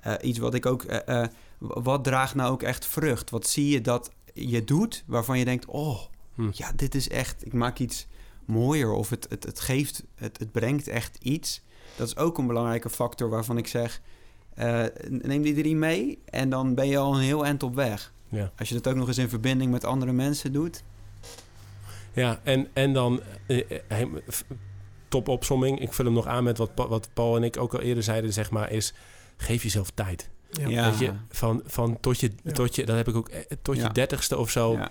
eh, iets wat ik ook. eh, eh, wat draagt nou ook echt vrucht? Wat zie je dat je doet waarvan je denkt: oh, Hm. ja, dit is echt. Ik maak iets mooier of het, het, het geeft, het, het brengt echt iets. Dat is ook een belangrijke factor waarvan ik zeg, neem die drie mee en dan ben je al een heel eind op weg. Ja. Als je dat ook nog eens in verbinding met andere mensen doet. Ja, en, en dan eh, eh, hem- f- top opsomming. Ik vul hem nog aan met wat, wat Paul en ik ook al eerder zeiden, zeg maar, is geef jezelf tijd. Ja. Ja. Weet je, van, van tot je, Ja. tot je, dat heb ik ook, eh, tot je Ja. dertigste of zo. Ja.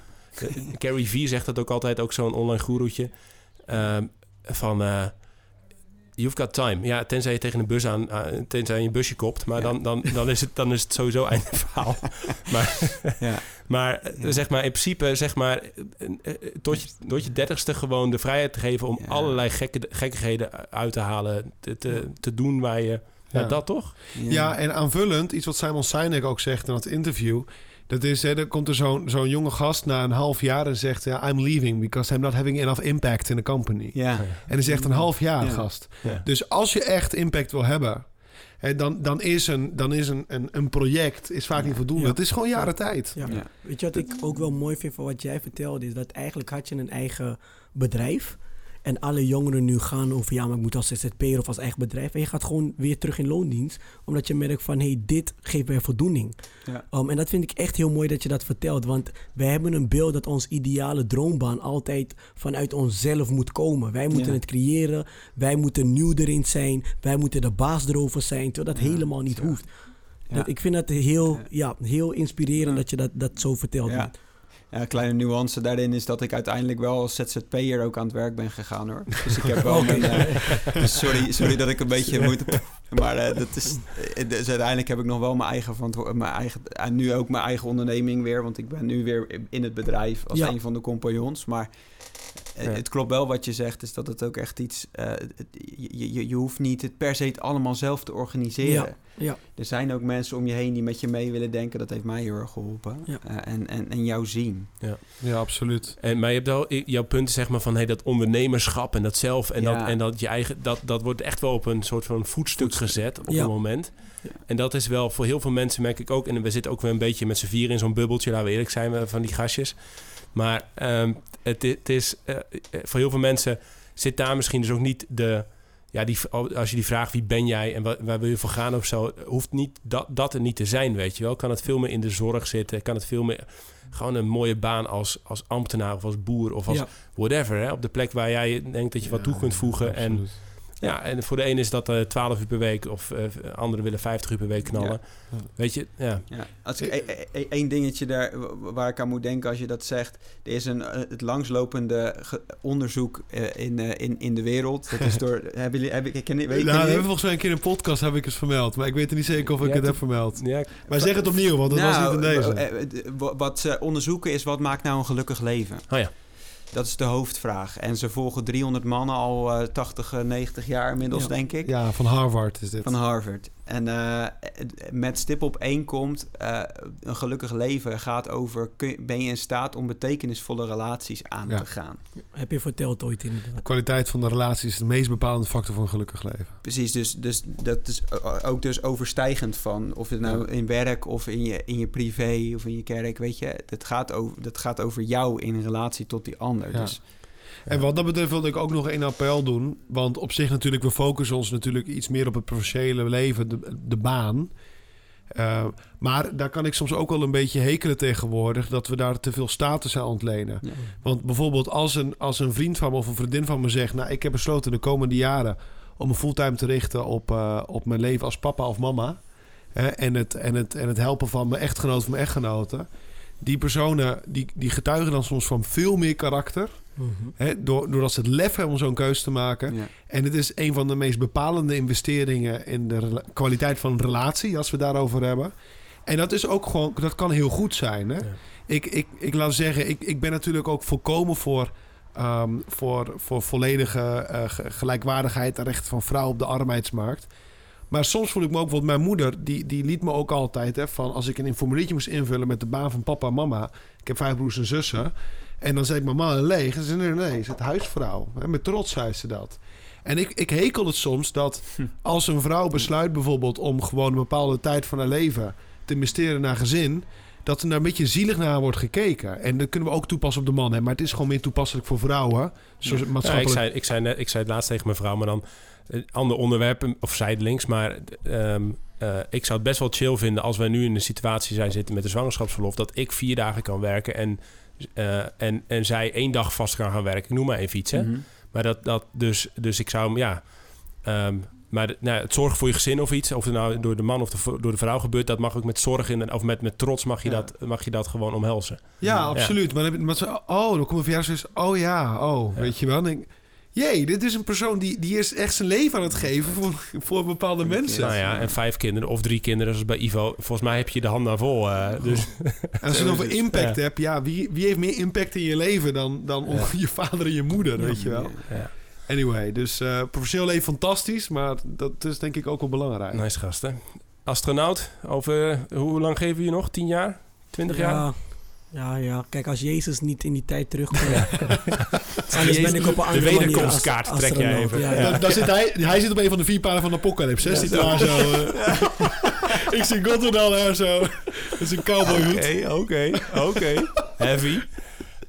Gary Vee zegt dat ook altijd, ook zo'n online goeroetje. Ehm, van, eh, you've got time. Ja, tenzij je tegen een bus aan, tenzij je een busje kopt. Maar Ja. dan, dan, dan, is het, dan is het sowieso einde verhaal. *laughs* maar Ja. maar eh, Ja. zeg maar, in principe, zeg maar, eh, eh, tot je, tot je dertigste gewoon de vrijheid te geven om Ja. allerlei gekke, gekkigheden uit te halen, te, te, te doen waar je... Ja, Ja. dat toch? Ja, en aanvullend, iets wat Simon Sinek ook zegt in dat interview. Dat is, hè, er komt er zo'n zo'n jonge gast na een half jaar en zegt... Ja, I'm leaving because I'm not having enough impact in the company. Ja. En dat is echt een half jaar, Ja. gast. Ja. Dus als je echt impact wil hebben... Hè, dan, dan is, een, dan is een, een, een project is vaak niet voldoende. Ja. Het is gewoon jaren tijd. Ja. Ja. Weet je wat ik ook wel mooi vind van wat jij vertelde? Is dat eigenlijk had je een eigen bedrijf. En alle jongeren nu gaan over, ja, maar ik moet als ZZP'er of als eigen bedrijf. En je gaat gewoon weer terug in loondienst. Omdat je merkt van, hé, hey, dit geeft mij voldoening. Ja. Um, en dat vind ik echt heel mooi dat je dat vertelt. Want wij hebben een beeld dat ons ideale droombaan altijd vanuit onszelf moet komen. Wij moeten Ja. het creëren. Wij moeten nieuw erin zijn. Wij moeten de baas erover zijn. Terwijl dat Ja, helemaal niet hoeft. Dat, ik vind dat heel, Ja. heel inspirerend dat je dat, dat zo vertelt. Een kleine nuance daarin is dat ik uiteindelijk wel als ZZP'er ook aan het werk ben gegaan hoor. Dus ik heb wel *laughs* Oké. mijn, eh, dus sorry, sorry dat ik een beetje *laughs* moet. Maar eh, dat is, eh, dus uiteindelijk heb ik nog wel mijn eigen, mijn eigen en nu ook mijn eigen onderneming weer. Want ik ben nu weer in het bedrijf als Ja. een van de compagnons. Maar Ja. het klopt wel wat je zegt, is dat het ook echt iets. eh, het- je, je, je hoeft niet het per se het allemaal zelf te organiseren. Ja. Er zijn ook mensen om je heen die met je mee willen denken. Dat heeft mij heel erg geholpen. Ja. Eh, en, en, en jou zien. Ja, absoluut. En, maar je hebt wel jouw punt zeg maar van hey, dat ondernemerschap en dat zelf en, Ja. dat, en dat je eigen dat, dat wordt echt wel op een soort van voetstuk Voetstuk. gezet op Ja. een moment. Ja. En dat is wel voor heel veel mensen merk ik ook en we zitten ook weer een beetje met z'n vier in zo'n bubbeltje, laten we eerlijk zijn we van die gastjes. Maar ehm, het, is eh, eh, voor heel veel mensen zit daar misschien dus ook niet de ja, die, als je die vraagt wie ben jij en waar, wil je voor gaan of zo, hoeft niet dat, dat er niet te zijn, weet je wel. Kan het veel meer in de zorg zitten, kan het veel meer gewoon een mooie baan als, als ambtenaar of als boer of als Ja. whatever. Hè? Op de plek waar jij denkt dat je wat toe kunt voegen. En. Ja, en voor de ene is dat eh 12 uur per week of eh anderen willen 50 uur per week knallen. Ja. Weet je, ja. Ja, als ik e- e- één dingetje daar waar ik aan moet denken als je dat zegt. Er is een, eh, het langslopende onderzoek eh, in, eh, in, in de wereld. Dat is door. *laughs* hebben jullie, heb ik, ken, weet, Nou, we hebben volgens mij een keer in een podcast heb ik het vermeld. Maar ik weet er niet zeker of ik Ja, het heb vermeld. ja Maar zeg het opnieuw, want dat was Nou, niet in deze. Wat ze onderzoeken is wat maakt nou een gelukkig leven? Oh ja. Dat is de hoofdvraag. En ze volgen 300 mannen al eh, 80, eh, 90 jaar inmiddels, Ja. denk ik. Ja, van Harvard is dit. Van Harvard. En eh, met stip op één komt, eh, een gelukkig leven gaat over, kun ben je in staat om betekenisvolle relaties aan Ja. te gaan? Heb je verteld ooit inderdaad. De kwaliteit van de relatie is de meest bepalende factor voor een gelukkig leven. Precies, dus, dus dat is ook dus overstijgend van of het nou in werk of in je, in je privé of in je kerk, weet je. Dat gaat over, dat gaat over jou in relatie tot die ander. Ja. Dus En wat dat betreft wilde ik ook nog een appel doen. Want op zich natuurlijk, we focussen ons natuurlijk iets meer op het professionele leven, de, de baan. Eh, maar daar kan ik soms ook wel een beetje hekelen tegenwoordig... dat we daar te veel status aan ontlenen. ja. Want bijvoorbeeld als een, als een vriend van me of een vriendin van me zegt... nou, ik heb besloten de komende jaren om me fulltime te richten op, eh, op mijn leven als papa of mama... En, het, en, het, en het helpen van mijn echtgenoot of mijn echtgenoten... die personen die, die getuigen dan soms van veel meer karakter... Mhm. Hè, door, doordat ze het lef hebben om zo'n keuze te maken. Ja. En het is een van de meest bepalende investeringen in de rela- kwaliteit van een relatie, als we het daarover hebben. En dat is ook gewoon, dat kan heel goed zijn. Hè? Ja. Ik, ik, ik laat zeggen, ik, ik ben natuurlijk ook volkomen voor, ehm, voor, voor volledige eh, ge- gelijkwaardigheid en rechten van vrouwen op de arbeidsmarkt. Maar soms voel ik me ook, want mijn moeder, die, die liet me ook altijd hè, van als ik een formuliertje moest invullen met de baan van papa en mama. Ik heb vijf broers en zussen. En dan zei ik mama leeg. En ze zei nee, ze is huisvrouw. En met trots zei ze dat. En ik, ik hekel het soms dat als een vrouw besluit bijvoorbeeld om gewoon een bepaalde tijd van haar leven te investeren naar gezin. dat er daar een beetje zielig naar wordt gekeken. En dat kunnen we ook toepassen op de man. Hè? Maar het is gewoon meer toepasselijk voor vrouwen. Zoals Ja, ik, maatschappelijk... zei, ik, zei net, ik zei het laatst tegen mijn vrouw, maar dan een ander onderwerp of zijdelings. Maar ehm, eh, ik zou het best wel chill vinden als wij nu in de situatie zijn zitten met de zwangerschapsverlof. Dat ik vier dagen kan werken en, eh, en, en zij één dag vast kan gaan werken. Ik noem maar even iets. Hè? Mhm. Maar dat, dat dus, dus ik zou hem, ja. ehm, maar de- nou, het zorgen voor je gezin of iets, of het nou door de man of de, door de vrouw gebeurt, dat mag ook met zorg in, of met, met trots mag je, Ja. dat, mag je dat gewoon omhelzen. Ja, absoluut. Maar, ze, oh, dan komt een verjaardag oh ja, oh, Ja. weet je wel. Ik, jee, dit is een persoon die, die is echt zijn leven aan het geven voor, voor bepaalde mensen. Nou ja, en vijf kinderen of drie kinderen, zoals bij Ivo. Volgens mij heb je de handen vol. eh, dus *laughs* En als je het over impact Ja. hebt, ja, wie, wie heeft meer impact in je leven dan, dan Ja. *laughs* je vader en je moeder, weet je wel. ja, Anyway, dus eh professioneel leven fantastisch, maar dat is denk ik ook wel belangrijk. nice gasten. Astronaut, over hoe lang geven we je nog? 10 jaar? 20 jaar? Ja, ja, ja. Kijk, als Jezus niet in die tijd terugkomt... *laughs* Anders ben ik op een andere manier wederkomstkaart trek jij even. Ja, Ja. ja. Dan, dan zit hij, hij zit op een van de vier palen van de apocalypse. hè? Ja, Zit zo. daar zo. eh. *laughs* ik zie God dan daar zo. Dat is een cowboyhoed. Oké, oké, oké. Heavy.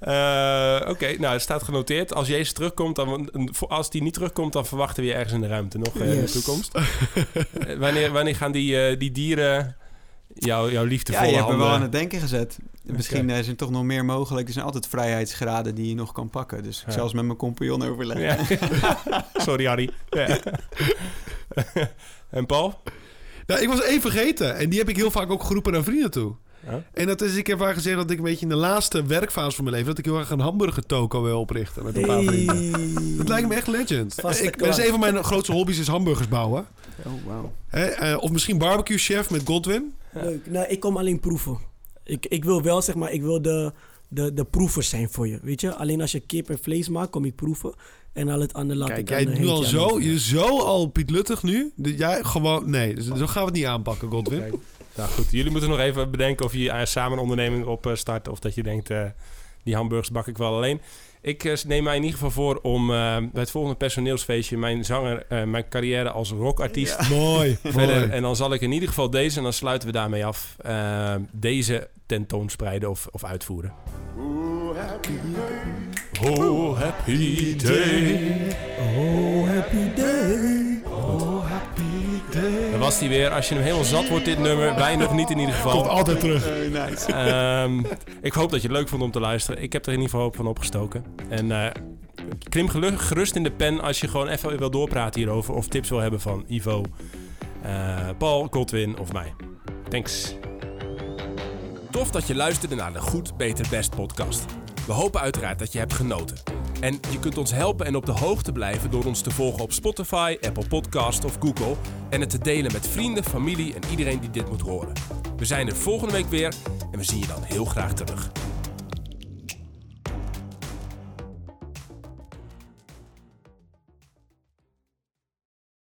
Eh, oké, nou, het staat genoteerd. Als Jezus terugkomt, dan, als die niet terugkomt, dan verwachten we je ergens in de ruimte nog eh, in de toekomst. Wanneer, wanneer gaan die, die dieren jou, jouw Ja, liefdevolle je hebt me wel aan het denken gezet. Misschien eh, is er toch nog meer mogelijk. Er zijn altijd vrijheidsgraden die je nog kan pakken. Dus ik Ja. zal eens met mijn compagnon overleggen. Ja. *laughs* Sorry, Harry. Ja. *laughs* en Paul? Nou, ik was één vergeten. En die heb ik heel vaak ook geroepen naar vrienden toe. En dat is, ik heb vaak gezegd dat ik een beetje in de laatste werkfase van mijn leven... dat ik heel erg een hamburger toko wil oprichten met een paar vrienden. Dat lijkt me echt legend. Vaste Ik, dat is een van mijn grootste hobby's is hamburgers bouwen. Oh. Hè, eh, of misschien barbecue chef met Godwin. Leuk. Nou, ik kom alleen proeven. Ik, ik wil wel, zeg maar, ik wil de, de, de proevers zijn voor je. Weet je, alleen als je kip en vlees maakt, kom ik proeven. En al het andere laat Kijk, ik jij aan de nu al zo, je zo al Piet Luttig nu. Dat Jij gewoon, nee, dus zo gaan we het niet aanpakken, Godwin. Nou goed, jullie moeten nog even bedenken of je eh, samen een onderneming op eh, start of dat je denkt, eh, die hamburgers bak ik wel alleen. Ik neem mij in ieder geval voor om eh, bij het volgende personeelsfeestje mijn zanger, eh, mijn carrière als rockartiest *laughs* Mooi, verder. mooi. En dan zal ik in ieder geval deze, en dan sluiten we daarmee af, eh, deze tentoonspreiden of, of uitvoeren. Oh, happy day. Oh, happy day. Daar was hij weer. Als je hem helemaal zat wordt, dit nummer. Wij nog niet in ieder geval. Komt altijd terug. nice. Ehm, ik hoop dat je het leuk vond om te luisteren. Ik heb er in ieder geval hoop van opgestoken. En eh klim gerust in de pen als je gewoon even wil doorpraten hierover. Of tips wil hebben van Ivo, eh, Paul, Godwin of mij. Thanks. Tof dat je luisterde naar de Goed, Beter, Best podcast. We hopen uiteraard dat je hebt genoten. En je kunt ons helpen en op de hoogte blijven door ons te volgen op Spotify, Apple Podcast of Google. En het te delen met vrienden, familie en iedereen die dit moet horen. We zijn er volgende week weer en we zien je dan heel graag terug.